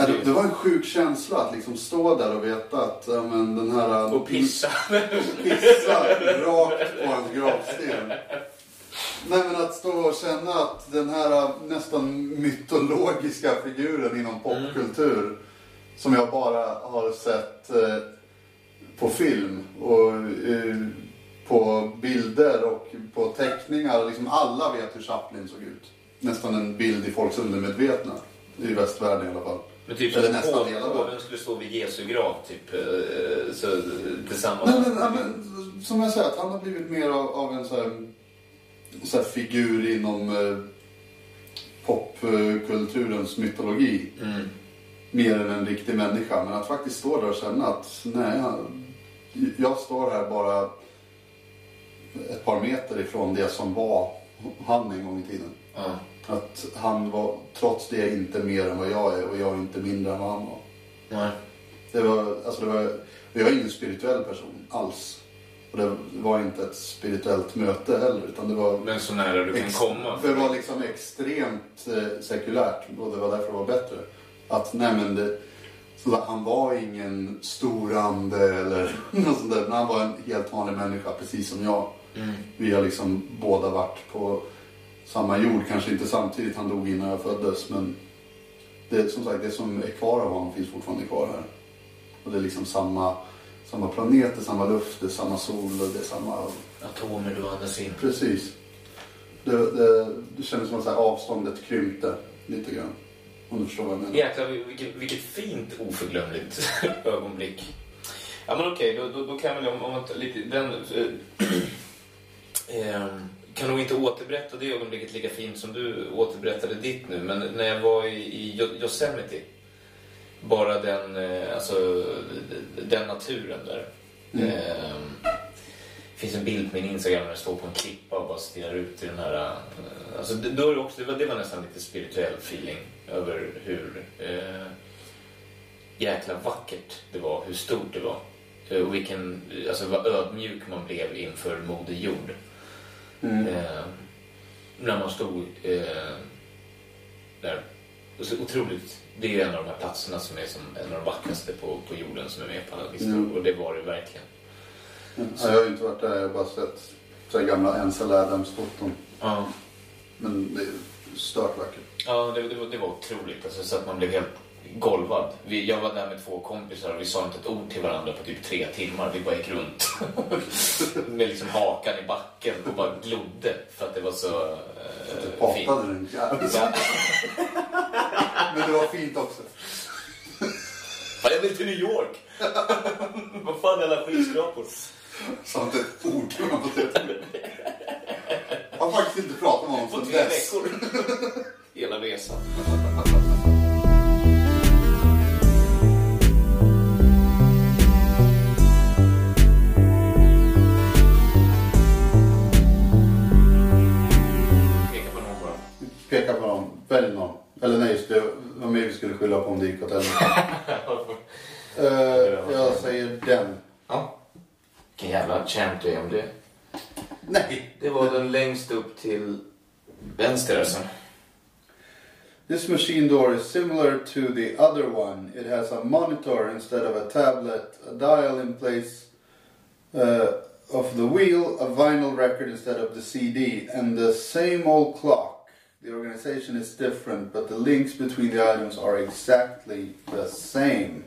Speaker 1: det, det var en sjuk känsla att liksom stå där och veta att ja, men den här...
Speaker 2: Och pissa. (laughs)
Speaker 1: pissa rakt på hans gravsten. Nej men att stå och känna att den här nästan mytologiska figuren inom popkultur som jag bara har sett eh, på film och eh, på bilder och på teckningar. Liksom alla vet hur Chaplin såg ut. Nästan en bild i folks undermedvetna. I västvärlden i alla fall.
Speaker 2: Men typ
Speaker 1: Eller nästan hela världen.
Speaker 2: skulle stå vid Jesu grav, typ. eh, Så, tillsammans.
Speaker 1: Nej, men, men, som jag säger, att han har blivit mer av, av en så här, så här figur inom eh, popkulturens mytologi.
Speaker 2: Mm.
Speaker 1: Mer än en riktig människa. Men att faktiskt stå där och känna att nej, jag står här bara ett par meter ifrån det som var han en gång i tiden.
Speaker 2: Ja.
Speaker 1: Att han var trots det inte mer än vad jag är och jag är inte mindre än vad han var.
Speaker 2: Nej.
Speaker 1: Det var, alltså det var, jag är ingen spirituell person alls. Och det var inte ett spirituellt möte heller. Utan det var,
Speaker 2: Men så nära du kan komma.
Speaker 1: det var liksom extremt eh, sekulärt. Och det var därför det var bättre. Att nej men det, han var ingen stor ande eller (laughs) något sånt där. Men han var en helt vanlig människa precis som jag.
Speaker 2: Mm.
Speaker 1: Vi har liksom båda varit på samma jord. Kanske inte samtidigt, han dog innan jag föddes. Men det, som sagt, det som är kvar av honom finns fortfarande kvar här. Och det är liksom samma, samma planet, samma luft, det är samma sol, och det är samma...
Speaker 2: Atomer du andas in.
Speaker 1: Precis. Det, det, det kändes som att avståndet krympte lite grann. Om du förstår vad jag menar.
Speaker 2: Jäklar, vilket, vilket fint oförglömligt (laughs) ögonblick. Ja men okej, då, då, då kan väl om, om lite, den... Eh, (clears throat) eh, kan nog inte återberätta det ögonblicket lika fint som du återberättade ditt nu. Men när jag var i, i Yo- Yosemite. Bara den, eh, alltså, den naturen där.
Speaker 1: Mm.
Speaker 2: Eh, det finns en bild på min Instagram där jag står på en klippa och bara stirrar ut i den här... eh, Alltså, då är det, också, det, var, det var nästan lite spirituell feeling över hur eh, jäkla vackert det var, hur stort det var. Eh, och vilken, alltså vad ödmjuk man blev inför Moder Jord.
Speaker 1: Mm.
Speaker 2: Eh, när man stod eh, där. Och så otroligt. Det är ju en av de här platserna som är som en av de vackraste på, på jorden som är med på alla listor.
Speaker 1: Mm.
Speaker 2: Och det var det verkligen.
Speaker 1: Ja, jag har ju inte varit där, jag har bara sett så gamla Ansel Adams-foton.
Speaker 2: Ja.
Speaker 1: Men det stört vackert.
Speaker 2: Ja, det, det, var, det var otroligt. Alltså, så att man blev helt golvad. Vi, jag var där med två kompisar och vi sa inte ett ord till varandra på typ tre timmar. Vi bara gick runt (laughs) med liksom hakan i backen och bara glodde för att det var så eh, fint.
Speaker 1: Jävligt.
Speaker 2: Ja. (laughs)
Speaker 1: Men det var fint också.
Speaker 2: Fan, jag vill till New York! (laughs) Vad fan är alla skyskrapor?
Speaker 1: Sa inte ett ord till honom på tre timmar. Jag har faktiskt inte pratat med honom
Speaker 2: På
Speaker 1: sedan dess.
Speaker 2: veckor. (laughs) Hela resan.
Speaker 1: Peka på
Speaker 2: någon bara.
Speaker 1: Peka på dem. Välj någon. Eller nej, just det. Det var mig vi skulle skylla på om det gick åt helvete.
Speaker 2: (laughs)
Speaker 1: Eh, jag säger den.
Speaker 2: Ja. Vilken jävla champ du är om det.
Speaker 1: Nej.
Speaker 2: Det var den längst upp till vänster alltså.
Speaker 1: This machine door is similar to the other one. It has a monitor instead of a tablet, a dial in place uh, of the wheel, a vinyl record instead of the CD, and the same old clock. The organization is different, but the links between the items are exactly the same.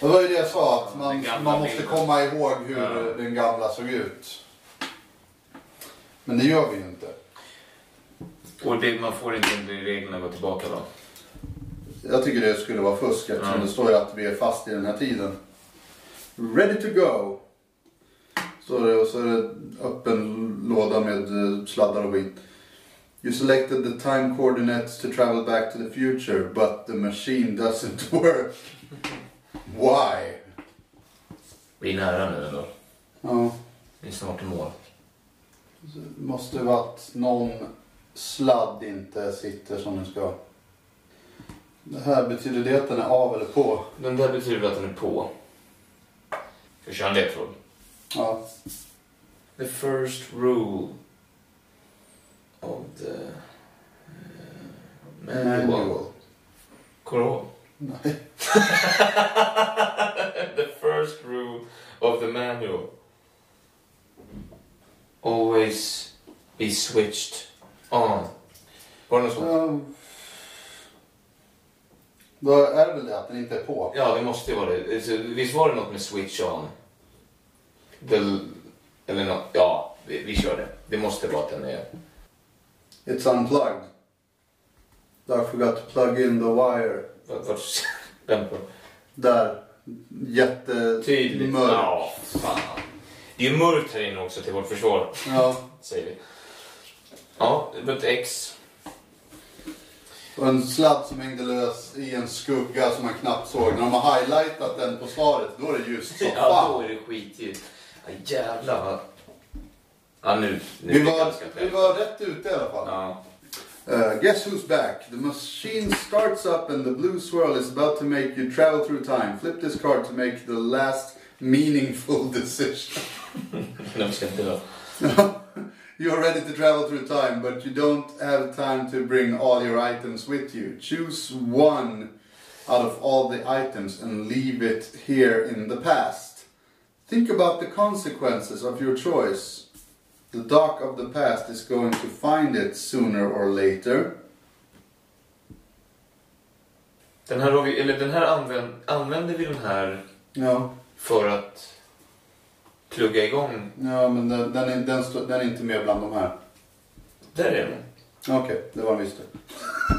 Speaker 1: Och det var ju det jag sa, att man, man måste komma ihåg hur
Speaker 2: Ja.
Speaker 1: den gamla såg ut. Men det gör vi ju inte.
Speaker 2: Och det, man får inte under reglerna gå tillbaka då.
Speaker 1: Jag tycker det skulle vara fusk eftersom
Speaker 2: Ja.
Speaker 1: det står ju att vi är fast i den här tiden. Ready to go. Står det och så är det öppen låda med eh, sladdar och skit. You selected the time coordinates to travel back to the future but the machine doesn't (laughs) work. Why?
Speaker 2: Vi är nära nu ändå.
Speaker 1: Ja,
Speaker 2: Vi är snart i mål.
Speaker 1: Det måste vara att någon sladd inte sitter som den ska. Det här betyder det att den är av eller på?
Speaker 2: Den där betyder att den är på. Ska vi köra en ledtråd?
Speaker 1: Ja.
Speaker 2: The first rule of the uh, manual.
Speaker 1: Manual.
Speaker 2: Kommer du ihåg?
Speaker 1: Nej. (laughs)
Speaker 2: the first rule of the manual. Always be switched on. Var det något sånt?
Speaker 1: Ja. Då är det väl det att den inte är på.
Speaker 2: Ja, det måste ju vara det. Alltså, Visst var det något med switch on? The, eller något, ja, vi, vi kör det. Det måste vara att den är...
Speaker 1: It's unplugged. I forgot to plug in the wire.
Speaker 2: Vart, vart, den på?
Speaker 1: Där. Jättemörk.
Speaker 2: Tydligt. Ja, fan. Det är ju mörkt här inne också till vårt försvar,
Speaker 1: Ja. (laughs)
Speaker 2: säger vi. Ja, but X.
Speaker 1: Och en sladd som hängde lös i en skugga som man knappt såg. När de har highlightat den på svaret, då är det ljust som (laughs)
Speaker 2: Ja, då
Speaker 1: fan.
Speaker 2: är det skitljust. Ja, jävlar vad... Ja, nu, nu
Speaker 1: Vi
Speaker 2: det
Speaker 1: var,
Speaker 2: ganska
Speaker 1: vi
Speaker 2: träff.
Speaker 1: var rätt ute i alla fall.
Speaker 2: Ja.
Speaker 1: Uh, guess who's back? The machine starts up and the blue swirl is about to make you travel through time. Flip this card to make the last meaningful (laughs) decision.
Speaker 2: Nu ska inte dö.
Speaker 1: You're ready to travel through time, but you don't have time to bring all your items with you. Choose one out of all the items and leave it here in the past. Think about the consequences of your choice. The dock of the past is going to find it sooner or later.
Speaker 2: Den här, har vi, eller den här använd, använder vi den här
Speaker 1: Ja,
Speaker 2: för att plugga igång.
Speaker 1: ja men den, den, är, den, står- den är inte med bland de här.
Speaker 2: Där är den.
Speaker 1: Okej, det var en visst.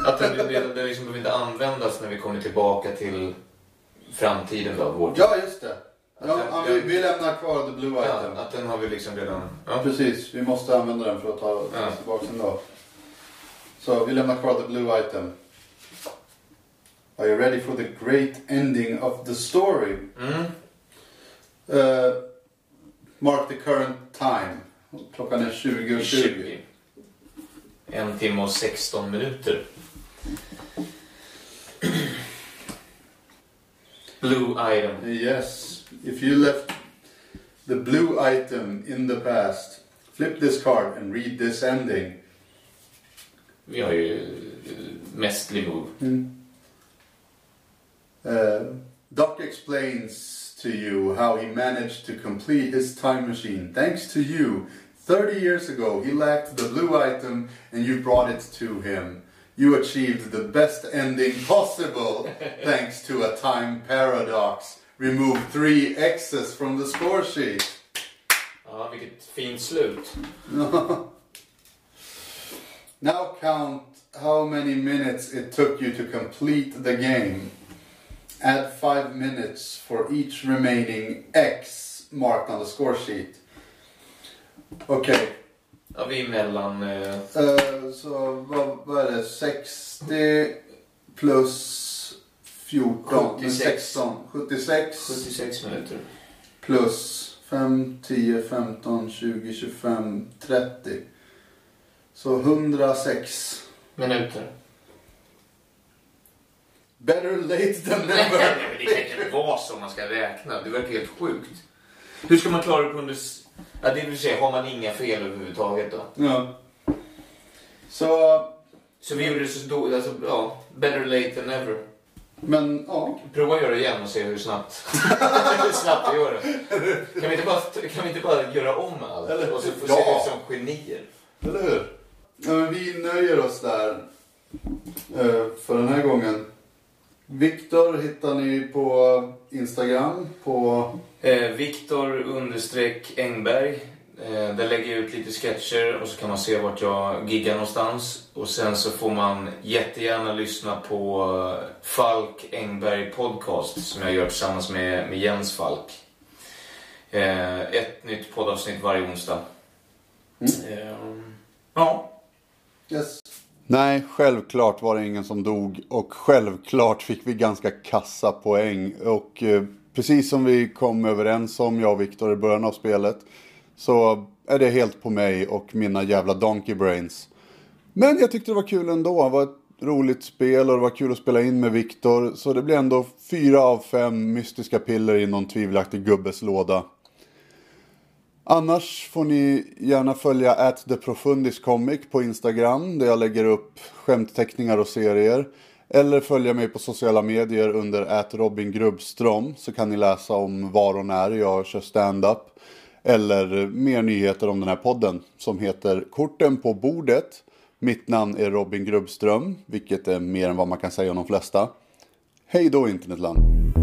Speaker 2: Att den, den, den liksom behöver inte användas när vi kommer tillbaka till framtiden då, vår
Speaker 1: Ja, just det. Ja, ja, vi, vi lämnar kvar the blue
Speaker 2: Ja,
Speaker 1: item.
Speaker 2: att den har vi liksom redan... Ja.
Speaker 1: Precis, vi måste använda den för att ta
Speaker 2: Ja.
Speaker 1: tillbaka en dag. Så vi lämnar kvar the blue item. Are you ready for the great ending of the story?
Speaker 2: Mm.
Speaker 1: Uh, mark the current time. Klockan är 20.20. 20.
Speaker 2: 20. En timme och 16 minuter. Blue item.
Speaker 1: Yes, if you left the blue item in the past, flip this card and read this ending.
Speaker 2: Vi har ju eh, mestly move.
Speaker 1: Uh, Doc explains to you how he managed to complete his time machine. Thanks to you, 30 years ago, he lacked the blue item and you brought it to him. You achieved the best ending possible (laughs) thanks to a time paradox. Remove three X's from the score sheet.
Speaker 2: Ja, vilket fint slut. (laughs)
Speaker 1: Now count how many minutes it took you to complete the game. Add five minutes for each remaining X marked on the score sheet. Okej,
Speaker 2: Ja, vi är mellan... Eh,
Speaker 1: eh, så vad, vad är det? 60 plus 14, men
Speaker 2: 76.
Speaker 1: 16, 76
Speaker 2: 76 minuter.
Speaker 1: plus 5, 10, 15, 20, 25, 30. Så 106.
Speaker 2: Minuter.
Speaker 1: Better late than
Speaker 2: Nej,
Speaker 1: never.
Speaker 2: men det kan inte vara så man ska räkna. Det verkar helt sjukt. Hur ska man klara det på under... Ja, det vill säga, har man inga fel överhuvudtaget då?
Speaker 1: ja. Så,
Speaker 2: Så vi gjorde det så då, alltså, ja, better late than never.
Speaker 1: men ja.
Speaker 2: Prova att göra det igen och se hur snabbt, (laughs) hur snabbt vi gör det. Kan vi inte bara, kan vi inte bara göra om allt?
Speaker 1: Eller-
Speaker 2: och så få
Speaker 1: Ja.
Speaker 2: se ut som genier?
Speaker 1: Eller hur? Ja, men vi nöjer oss där eh, för den här gången. Viktor hittar ni på Instagram på...
Speaker 2: Eh, Viktor understreck Engberg. Eh, där lägger jag ut lite sketcher och så kan man se vart jag giggar någonstans. Och sen så får man jättegärna lyssna på eh, Falk Engberg Podcast som jag gör tillsammans med, med Jens Falk. Eh, ett nytt poddavsnitt varje onsdag. Eh, ja.
Speaker 1: Yes. Nej, självklart var det ingen som dog och självklart fick vi ganska kassa poäng. Och eh, precis som vi kom överens om, jag och Viktor i början av spelet, så är det helt på mig och mina jävla donkey brains. Men jag tyckte det var kul ändå. Det var ett roligt spel och det var kul att spela in med Viktor. Så det blev ändå fyra av fem mystiska piller i någon tvivelaktig gubbes låda. Annars får ni gärna följa at theprofundiscomic på Instagram där jag lägger upp skämtteckningar och serier. Eller följa mig på sociala medier under at Robin Grubbström så kan ni läsa om var och när jag kör stand-up. Eller mer nyheter om den här podden som heter Korten på bordet. Mitt namn är Robin Grubbström, vilket är mer än vad man kan säga om de flesta. Hej då internetland!